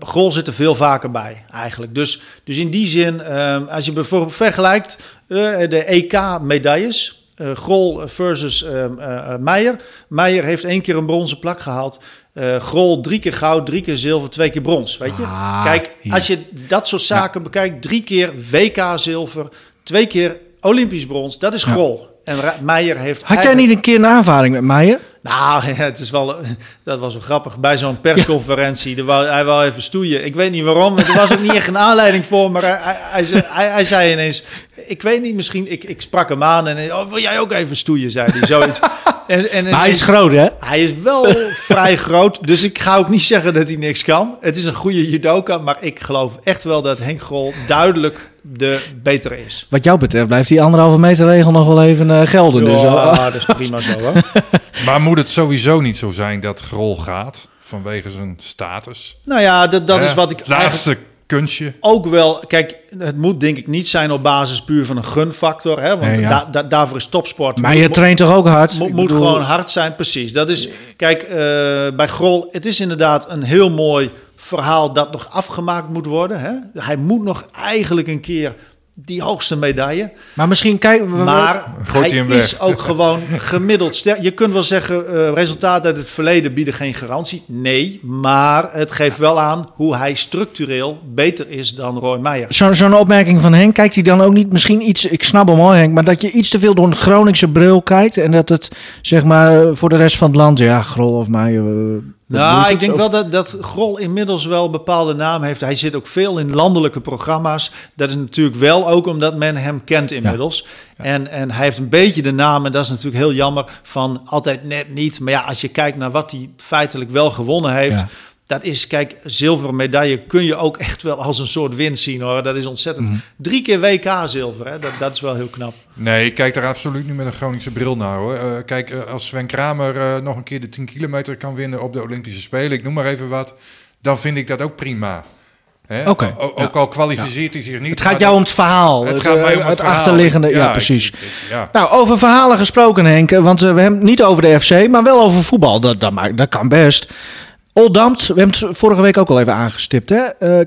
Grol zit er veel vaker bij eigenlijk. Dus, dus in die zin, ehm, als je bijvoorbeeld vergelijkt eh, de EK-medailles, Grol versus ehm, eh, eh, Meijer. Meijer heeft één keer een bronzen plak gehaald. Eh, Grol drie keer goud, drie keer zilver, twee keer brons. Weet je? Ah, Kijk, als je dat soort zaken bekijkt, drie keer WK zilver, twee keer Olympisch brons, dat is Ja. Grol. En Ra- Meijer heeft. Had jij niet een keer een aanvaring met Meijer? Nou, het is wel, dat was wel grappig. Bij zo'n persconferentie, er wou, hij wou even stoeien. Ik weet niet waarom, er was ook niet echt een aanleiding voor. Maar hij, hij, hij, zei- ineens, ik weet niet, misschien, ik, ik sprak hem aan en oh, wil jij ook even stoeien, zei hij, zoiets. En, en, Maar hij is groot, hè? Hij is wel vrij groot, dus ik ga ook niet zeggen dat hij niks kan. Het is een goede judoka, maar ik geloof echt wel dat Henk Grol duidelijk de betere is. Wat jou betreft blijft die anderhalve meter regel nog wel even eh, gelden. dus, Ja, oh. dat is prima zo, hoor. Maar moet het sowieso niet zo zijn dat Grol gaat vanwege zijn status? Nou ja, dat, dat Hè? is wat ik laatste kunstje. ook wel, kijk, het moet denk ik niet zijn op basis puur van een gunfactor. Hè? Want Nee, ja. da- da- daarvoor is topsport. Maar je Moet- traint toch ook hard? Moet, Ik moet bedoel- gewoon hard zijn, precies. Dat is, kijk, eh, bij Grol, het is inderdaad een heel mooi verhaal dat nog afgemaakt moet worden. Hè? Hij moet nog eigenlijk een keer die hoogste medaille. Maar misschien kijken we... Maar hij is ook gewoon gemiddeld sterk. Je kunt wel zeggen, eh, resultaten uit het verleden bieden geen garantie. Nee, maar het geeft wel aan hoe hij structureel beter is dan Roy Meijer. Zo- Zo'n opmerking van Henk, kijkt hij dan ook niet misschien iets... Ik snap hem hoor Henk, maar dat je iets te veel door een Groningse bril kijkt... en dat het, zeg maar, voor de rest van het land... Ja, Grol of mij... Nou, ik denk Of- wel dat, dat Grol inmiddels wel een bepaalde naam heeft. Hij zit ook veel in landelijke programma's. Dat is natuurlijk wel ook omdat men hem kent inmiddels. En, en hij heeft een beetje de naam, en dat is natuurlijk heel jammer, van altijd net niet. Maar ja, als je kijkt naar wat hij feitelijk wel gewonnen heeft... Ja. Dat is, kijk, zilveren medaille kun je ook echt wel als een soort winst zien hoor. Dat is ontzettend. Mhm. Drie keer WK zilver, hè? Dat, dat is wel heel knap. Nee, ik kijk daar absoluut niet met een Groningse bril naar hoor. Eh, kijk, eh, als Sven Kramer eh, nog een keer de 10 kilometer kan winnen op de Olympische Spelen, ik noem maar even wat, dan vind ik dat ook prima. Hè? O- Ook ja. al kwalificeert hij zich niet. Het gaat jou om het verhaal. Het Het, gaat mij om het, het verhaal. achterliggende- ja, precies. ik- ja. Nou, over verhalen gesproken, Henk. Want we hebben het niet over de FC, maar wel over voetbal. Dat, dat, maakt- dat kan best. Oldambt, we hebben het vorige week ook al even aangestipt. Hè? Eh,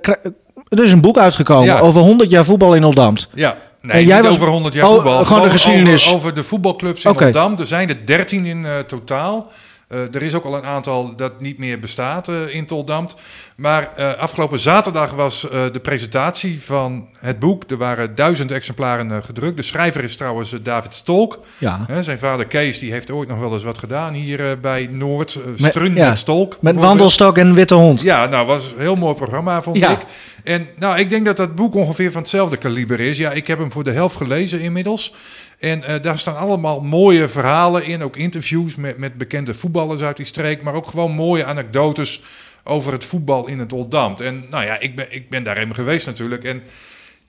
er is een boek uitgekomen Ja. over 100 jaar voetbal in Oldambt. Ja, nee, En jij niet was- over 100 jaar Oh, voetbal. gewoon de geschiedenis. Over, over de voetbalclubs in Oké. Rotterdam. Er zijn er 13 in eh, totaal. Eh, er is ook al een aantal dat niet meer bestaat eh, in Toldamt. Maar eh, afgelopen zaterdag was de presentatie van het boek. Er waren duizend exemplaren gedrukt. De schrijver is trouwens David Stolk. Ja. Zijn vader Kees die heeft ooit nog wel eens wat gedaan hier bij Noord. eh, Met- Strun ja, met Stolk. Met wandelstok en witte hond. Ja, nou, was een heel mooi programma, vond Ja. ik. En nou, ik denk dat dat boek ongeveer van hetzelfde kaliber is. Ja, ik heb hem voor de helft gelezen inmiddels. En eh, daar staan allemaal mooie verhalen in. Ook interviews met, met bekende voetballers uit die streek. Maar ook gewoon mooie anekdotes over het voetbal in het Oldambt. En nou ja, ik ben, ik ben daar even geweest natuurlijk. En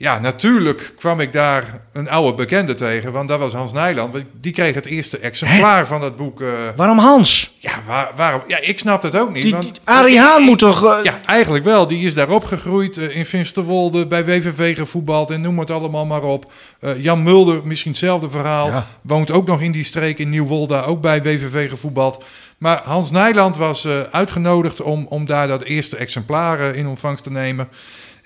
ja, natuurlijk kwam ik daar een oude bekende tegen. Want dat was Hans Nijland. Die kreeg het eerste exemplaar van dat boek. eh, Waarom Hans? ja, waar, waarom? Ja, ik snap het ook niet. Die, want, Arie Haan moet toch... eh, ja, eigenlijk wel. Die is daar opgegroeid eh, in Finsterwolde, bij WVV gevoetbald en noem het allemaal maar op. Jan Mulder, misschien hetzelfde verhaal. Ja. Woont ook nog in die streek in Nieuwolda, ook bij WVV gevoetbald. Maar Hans Nijland was uitgenodigd om, om daar dat eerste exemplaar in ontvangst te nemen.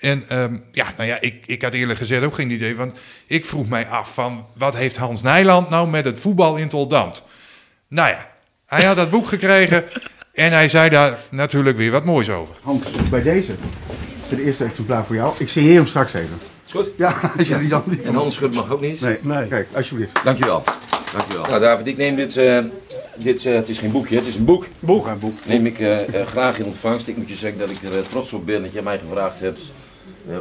En ehm, ja, nou ja, ik, ik had eerlijk gezegd ook geen idee. Want ik vroeg mij af van, wat heeft Hans Nijland nou met het voetbal in Toldamt? Nou ja, hij had dat boek gekregen en hij zei daar natuurlijk weer wat moois over. Hans, bij deze. Het eerste exemplaar voor jou. Ik signeer hem straks even. Is goed? Ja, als dan niet En Hans Schut mag ook niet. Nee, kijk, alsjeblieft. Dankjewel. Dankjewel. Nou David, ik neem dit, eh, dit eh, het is geen boekje, het is een boek. Boek. Een boek. Neem ik eh, graag in ontvangst. Ik moet je zeggen dat ik er trots op ben dat jij mij gevraagd hebt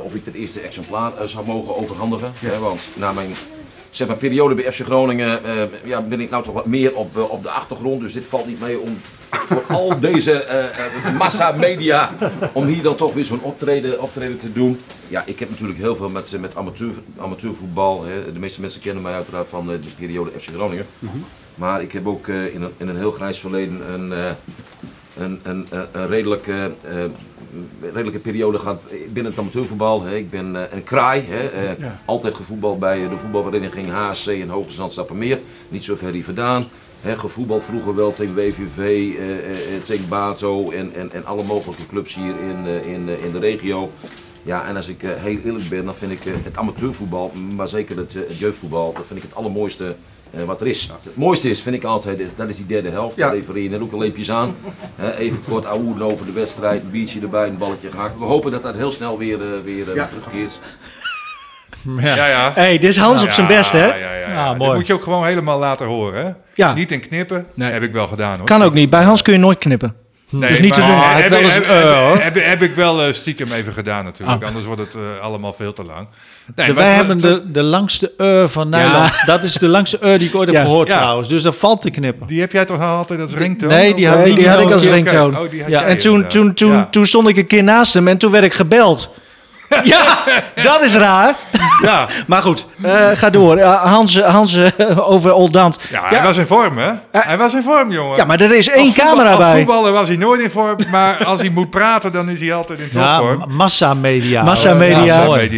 of ik het eerste exemplaar eh, zou mogen overhandigen. Hè, want na mijn zeg maar, periode bij FC Groningen eh, ja, ben ik nou toch wat meer op, eh, op de achtergrond. Dus dit valt niet mee om voor al deze eh, eh, massa media, om hier dan toch weer zo'n optreden, optreden te doen. Ja, ik heb natuurlijk heel veel met, met amateur, amateurvoetbal. Hè. De meeste mensen kennen mij uiteraard van eh, de periode FC Groningen. Maar ik heb ook eh, in, een, in een heel grijs verleden een, eh, een, een, een, een redelijke, redelijke periode gehad binnen het amateurvoetbal. Hè. Ik ben eh, een kraai, hè. eh, Ja. altijd gevoetbald bij eh, de voetbalvereniging HSC in Hoge Zand Stappenmeer. Niet zo ver hier vandaan. Hè, gevoetbald vroeger wel tegen WVV, eh, tegen Bato en, en, en alle mogelijke clubs hier in, in, in de regio. Ja, en als ik heel eerlijk ben, dan vind ik het amateurvoetbal, maar zeker het, het jeugdvoetbal, dat vind ik het allermooiste eh, wat er is. Het mooiste is, vind ik altijd, is, dat is die derde helft. Ja. Daar refereer je net ook al leepjes aan. Hè, even kort ouwen over de wedstrijd, een biertje erbij, een balletje gehakt. We hopen dat dat heel snel weer, eh, weer eh, Ja. terugkeert. Ja, ja. hey, dit is Hans op zijn best, hè? Ja, ja, ja. Ja, Dit mooi. moet je ook gewoon helemaal laten horen, hè? Ja. Niet in knippen, heb ik wel gedaan, hoor. Kan ook niet. Bij Hans kun je nooit knippen. Nee, dus niet te doen. hij heeft Heb, wel heb, eens heb, eh, hoor. heb, heb ik wel eh, stiekem even gedaan natuurlijk. Ah. Anders wordt het eh, allemaal veel te lang. Nee, De- wij hebben de, de langste eur van Nederland. Dat is de langste eur die ik ooit heb gehoord Ja. trouwens. Dus dat valt te knippen. Die heb jij toch altijd als ringtoon? nee, die had- Nee, die had ik als ringtoon. Oh, Ja, En toen, toen, toen, Ja. toen stond ik een keer naast hem en toen werd ik gebeld. ja, dat is raar. Ja, Maar goed, eh, ga door. Eh, Hans, Hans eh, over Oldambt. ja, hij was in vorm, hè? Hij was in vorm, jongen. Ja, maar er is één Als voetbal- camera als bij. voetballer was hij nooit in vorm, maar als hij moet praten, dan is hij altijd in Ja, topvorm. ma- massamedia. Massamedia. Ja, Ja, mooi.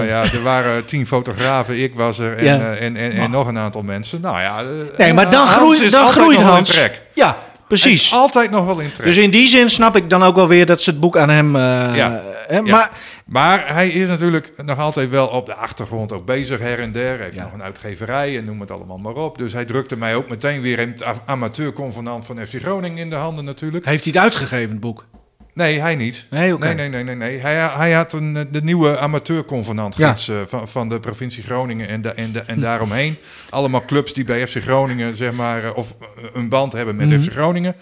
Nou ja, er waren tien fotografen, ik was er en, Ja. en, en, en nog een aantal mensen. Nou ja, Nee, maar dan Hans groeit, is dan altijd groeit nog wel Hans. in trek. Ja, precies. altijd nog wel in trek. Dus in die zin snap ik dan ook wel weer dat ze het boek aan hem... eh, Ja. hè, Ja. Maar Maar hij is natuurlijk nog altijd wel op de achtergrond ook bezig her en der. Hij heeft nog een uitgeverij en noem het allemaal maar op. Dus hij drukte mij ook meteen weer het a- amateurconvenant van FC Groningen in de handen natuurlijk. Heeft hij het uitgegeven, het boek? Nee, hij niet. Nee, oké. nee, nee, nee, nee, nee. Hij, hij had een, eh, de nieuwe amateurconvenant Ja. eh, van, van de provincie Groningen en, da- en, da- en daaromheen. Allemaal clubs die bij FC Groningen, zeg maar, eh, of een band hebben met Mhm. FC Groningen.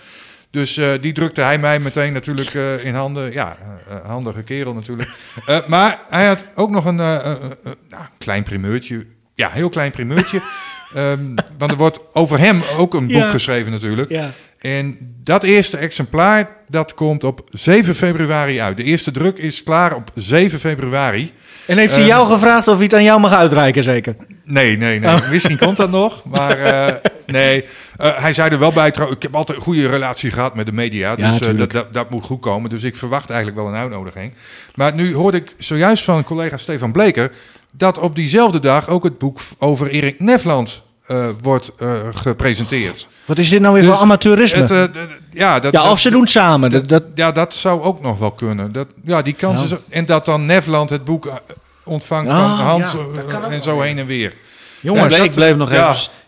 Dus eh, die drukte hij mij meteen natuurlijk eh, in handen. Ja, eh, handige kerel natuurlijk. Maar hij had ook nog een nou, klein primeurtje. Ja, heel klein primeurtje. Ehm, want er wordt over hem ook een boek Ja. geschreven natuurlijk. Ja. En dat eerste exemplaar, dat komt op 7 februari uit. De eerste druk is klaar op 7 februari. En heeft hij Ehm, jou gevraagd of hij het aan jou mag uitreiken, zeker? Nee, nee, nee. Oh. Misschien komt dat nog. Maar eh, nee, Eh, hij zei er wel bij. trouw- Ik heb altijd een goede relatie gehad met de media. Dus eh, dat, dat, dat moet goed komen. Dus ik verwacht eigenlijk wel een uitnodiging. Maar nu hoorde ik zojuist van collega Stefan Bleker... dat op diezelfde dag ook het boek over Erik Nefland eh, wordt eh, gepresenteerd. Wat is dit nou weer Dus voor amateurisme? het, eh, ja, dat, ja, dat- of ze doen het samen. Dat, dat, ja, dat zou ook nog wel kunnen. Dat, ja, die kans Ja. is... En dat dan Nefland het boek ontvangt Ah, van Hans ja, kan ook en zo heen en weer. Jongens, ik bleef nog even-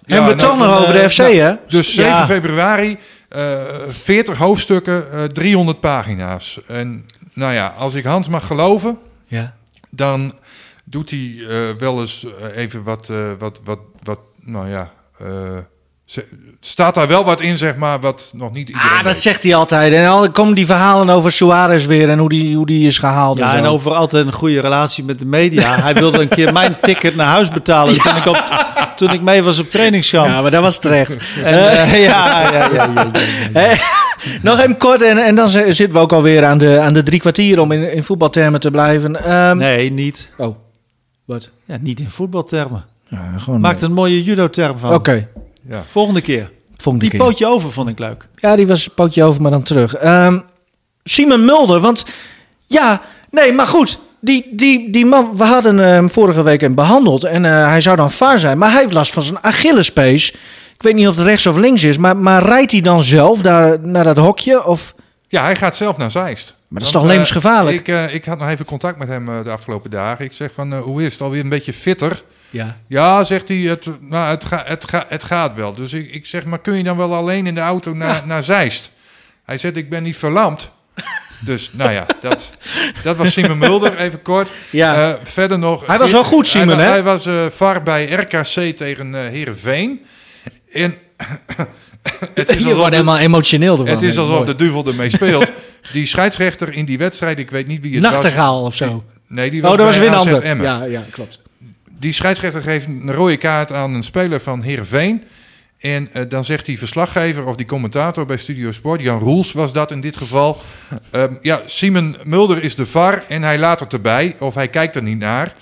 Hebben we het toch nog over de FC, nou, hè? Dus Ja. 7 februari, eh 40 hoofdstukken, eh 300 pagina's. En nou ja, als ik Hans mag geloven, Ja. dan doet hij eh, wel eens eh, even wat, eh, wat, wat, wat, nou ja... eh, staat daar wel wat in, zeg maar, wat nog niet iedereen ah, dat weet. zegt hij altijd. En dan komen die verhalen over Suarez weer en hoe die, hoe die is gehaald. Ja, en, over altijd een goede relatie met de media. Hij wilde een keer mijn ticket naar huis betalen toen, ik op, toen ik mee was op trainingskamp. Ja, maar dat was terecht. En, eh, ja, ja, ja, ja, ja, ja. Nog even kort en, en dan zitten we ook alweer aan de, aan de drie kwartier om in, in voetbaltermen te blijven. Ehm, Nee, niet. Oh, wat? Ja, niet in voetbaltermen. Ja, gewoon, Maak er een mooie judo-term van. Oké. Ja. Volgende keer. Volgende Die keer. pootje over vond ik leuk. Ja, die was een pootje over, maar dan terug. Ehm Simon Mulder, want ja, nee, maar goed. Die, die, die man, we hadden hem vorige week hem behandeld en eh, hij zou dan vaar zijn. Maar hij heeft last van zijn Achillespees. Ik weet niet of het rechts of links is, maar, maar rijdt hij dan zelf daar naar dat hokje? Of... Ja, hij gaat zelf naar Zeist. Maar dat is toch eh, levensgevaarlijk? ik, eh, ik had nog even contact met hem eh, de afgelopen dagen. Ik zeg van, eh, hoe is het? Alweer een beetje fitter? Ja. Ja, zegt hij, het, nou, het, ga, het, ga, het gaat wel. Dus ik, ik zeg, maar kun je dan wel alleen in de auto naar, naar Zeist? Hij zegt, ik ben niet verlamd. Dus, nou ja, dat, dat was Simon Mulder, even kort. Ja. Eh, verder nog... Hij was wel goed, Simon, hij, hè? Hij was eh VAR bij RKC tegen eh Heerenveen. En... het Je wordt helemaal emotioneel ervan. Het is alsof Mooi. de duivel ermee speelt. die scheidsrechter in die wedstrijd, ik weet niet wie het was. Nachtegaal of zo. Nee, die Oh, was dat was weer een ander. Ja, ja, klopt. Die scheidsrechter geeft een rode kaart aan een speler van Heerenveen. En eh, dan zegt die verslaggever of die commentator bij Studio Sport, Jan Roels was dat in dit geval. ehm, ja, Simon Mulder is de VAR en hij laat het erbij of hij kijkt er niet naar.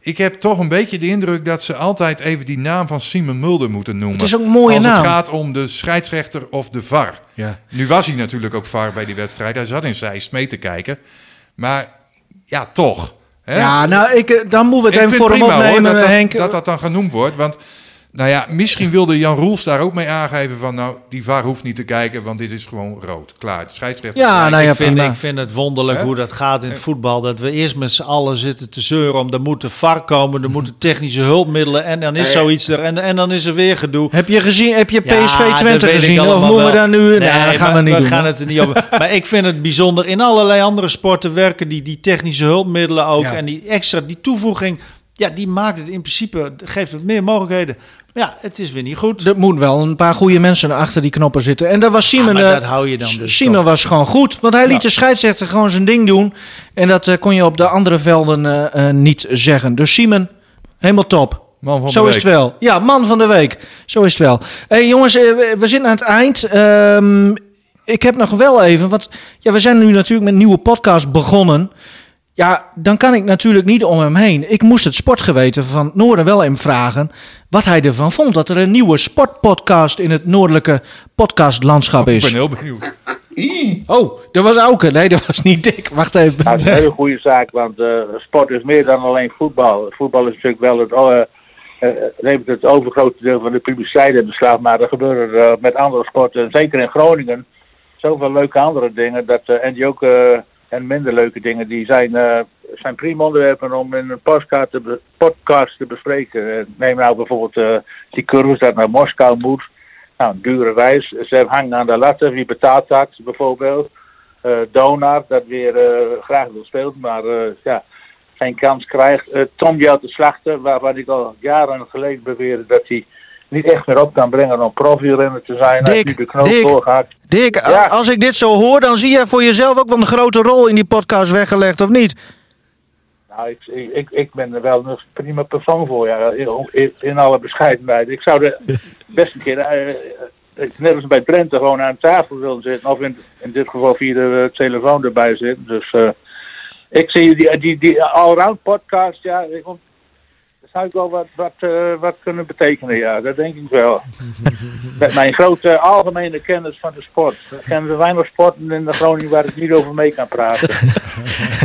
Ik heb toch een beetje de indruk dat ze altijd even die naam van Simon Mulder moeten noemen. Het is ook een mooie Als naam. het gaat om de scheidsrechter of de VAR. Ja. Nu was hij natuurlijk ook VAR bij die wedstrijd. Hij zat in Zeist mee te kijken. Maar ja, toch. Hè? Ja, nou, ik, eh, dan moeten we het Ik even voor hem prima, hoor, opnemen, dat, dat, Henk. Dat dat dan genoemd wordt. Want nou ja, misschien wilde Jan Roels daar ook mee aangeven van... nou, die VAR hoeft niet te kijken, want dit is gewoon rood. Klaar, de scheidsrechter... Ja, nou ja, ik, vind, ik vind het wonderlijk hoe dat gaat in het voetbal. Dat we eerst met z'n allen zitten te zeuren om er moeten VAR komen, er moeten technische hulpmiddelen en dan is zoiets er en, en dan is er weer gedoe. Heb je, gezien, heb je Ja, PSV dat Twente gezien? Of moeten we daar nu... Nee, dat gaan we niet we doen. gaan het er niet over. maar ik vind het bijzonder. In allerlei andere sporten werken die, die technische hulpmiddelen ook. Ja. En die extra, die toevoeging, ja, die maakt het in principe, geeft het meer mogelijkheden. Maar ja, het is weer niet goed. Er moet wel een paar goede mensen achter die knoppen zitten. En daar was Simon... maar eh, dat hou je dan dus Simon toch. was gewoon goed. Want hij liet Ja. de scheidsrechter gewoon zijn ding doen. En dat eh, kon je op de andere velden eh, eh, niet zeggen. Dus Simon, helemaal top. Man van Zo de is week. het wel. Ja, man van de week. Zo is het wel. Hey, jongens, we, zitten aan het eind. Ehm, ik heb nog wel even, want ja, we zijn nu natuurlijk met een nieuwe podcast begonnen. Ja, dan kan ik natuurlijk niet om hem heen. Ik moest het sportgeweten van het Noorden wel hem vragen wat hij ervan vond. Dat er een nieuwe sportpodcast in het noordelijke podcastlandschap Ik is. ben heel benieuwd. Oh, dat was Auke. Nee, dat was niet dik. Wacht even. Dat is een hele goede zaak, want eh, sport is meer dan alleen voetbal. Voetbal is natuurlijk wel het, eh, eh, neemt het overgrote deel van de publiciteit in beslag, maar er gebeuren eh, met andere sporten, zeker in Groningen, zoveel leuke andere dingen, dat, eh, en die ook, eh, en minder leuke dingen, die zijn, eh, zijn prima onderwerpen om in een podcast te, podcast te bespreken. Eh, Neem nou bijvoorbeeld eh, die cursus dat naar Moskou moet. Nou, dure reis. Ze hangen aan de latten. Wie betaalt dat bijvoorbeeld? Eh Donar, dat weer graag wil spelen, maar ja, geen kans krijgt. Tom Jout de Slachter, waarvan ik al jaren geleden beweerde dat hij niet echt meer op kan brengen om profielrenner te zijn. Als de knoop Dick, doorgaat. Dick, als ik dit zo hoor, dan zie jij voor jezelf ook wel een grote rol in die podcast weggelegd, of niet? Nou, ik, ik, ik, ben er wel een prima persoon voor, ja, in, in alle bescheidenheid. Ik zou er best een keer, eh, net als bij Drenthe, gewoon aan tafel willen zitten. Of in, in dit geval via de eh, telefoon erbij zitten. Dus ik zie die, die, die allround podcast, ja, ik, zou ik wel wat, wat, eh, wat kunnen betekenen, ja. Dat denk ik wel. Met mijn grote algemene kennis van de sport. Er kennen weinig sporten in de Groningen waar ik niet over mee kan praten.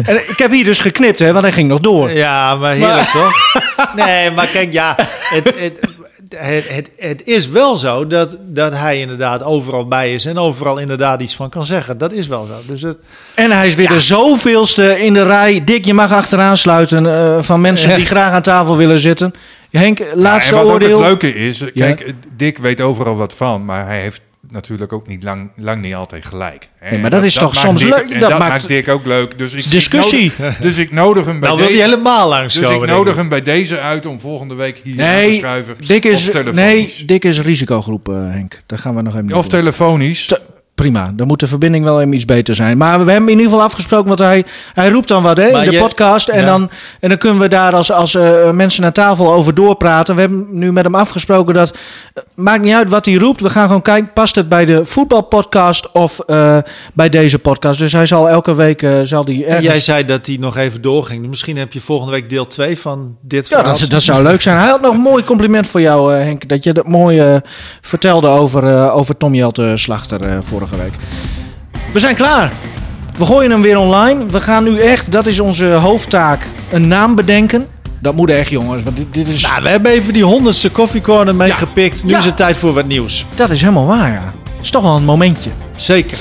En ik heb hier dus geknipt, hè, want hij ging nog door. Ja, maar heerlijk toch? Nee, maar kijk, ja, het, het, het, het, het is wel zo dat, dat hij inderdaad overal bij is en overal inderdaad iets van kan zeggen. Dat is wel zo. Dus het, En hij is weer de zoveelste in de rij. Dick, je mag achteraan sluiten eh, van mensen Ja. die graag aan tafel willen zitten. Henk, laatste Ja, en wat oordeel. ook het leuke is, Ja. kijk, Dick weet overal wat van, maar hij heeft natuurlijk ook niet lang, lang niet altijd gelijk. Nee, maar dat is toch soms leuk? en Dat Dat, maakt Dick ook leuk. Dus ik, discussie. Ik nodig, dus ik nodig hem bij Nou wil deze- hij helemaal langskomen, Dus ik nodig hem bij deze uit om volgende week hier aan te Nee, schuiven. Dick is, nee, Dick is risicogroep, eh, Henk. Daar gaan we nog even Of telefonisch. Prima, dan moet de verbinding wel even iets beter zijn. Maar we hebben in ieder geval afgesproken, want hij, hij roept dan wat hè, Maar in de je- podcast. En, Ja. dan, en dan kunnen we daar als, als eh, mensen aan tafel over doorpraten. We hebben nu met hem afgesproken dat... eh, maakt niet uit wat hij roept. We gaan gewoon kijken, past het bij de voetbalpodcast of eh, bij deze podcast. Dus hij zal elke week eh, zal die ergens... jij zei dat hij nog even doorging. Misschien heb je volgende week deel 2 van dit Ja, verhaal. dat, dat zou leuk zijn. Hij had nog een mooi compliment voor jou, Henk. Dat je dat mooi vertelde over, over Tom Jelte Slachter eh, vorige week. We zijn klaar. We gooien hem weer online. We gaan nu echt, dat is onze hoofdtaak, een naam bedenken. Dat moet echt, jongens. Want dit, dit is... Nou, we hebben even die honderdste koffiecorner meegepikt. Nu is het tijd voor wat nieuws. Dat is helemaal waar, ja. is toch wel een momentje. Zeker.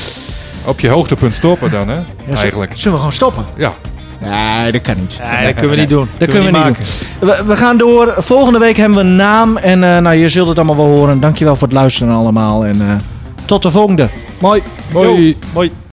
Op je hoogtepunt stoppen dan, hè? Eigenlijk. Zullen we gewoon stoppen? Ja. Nee, dat kan niet. Nee, dat kunnen we niet doen. Dat Kunnen we niet doen. We, we gaan door. Volgende week hebben we een naam. En eh, nou, je zult het allemaal wel horen. Dankjewel voor het luisteren allemaal. En eh, tot de volgende. Mooi. Mooi. Mooi.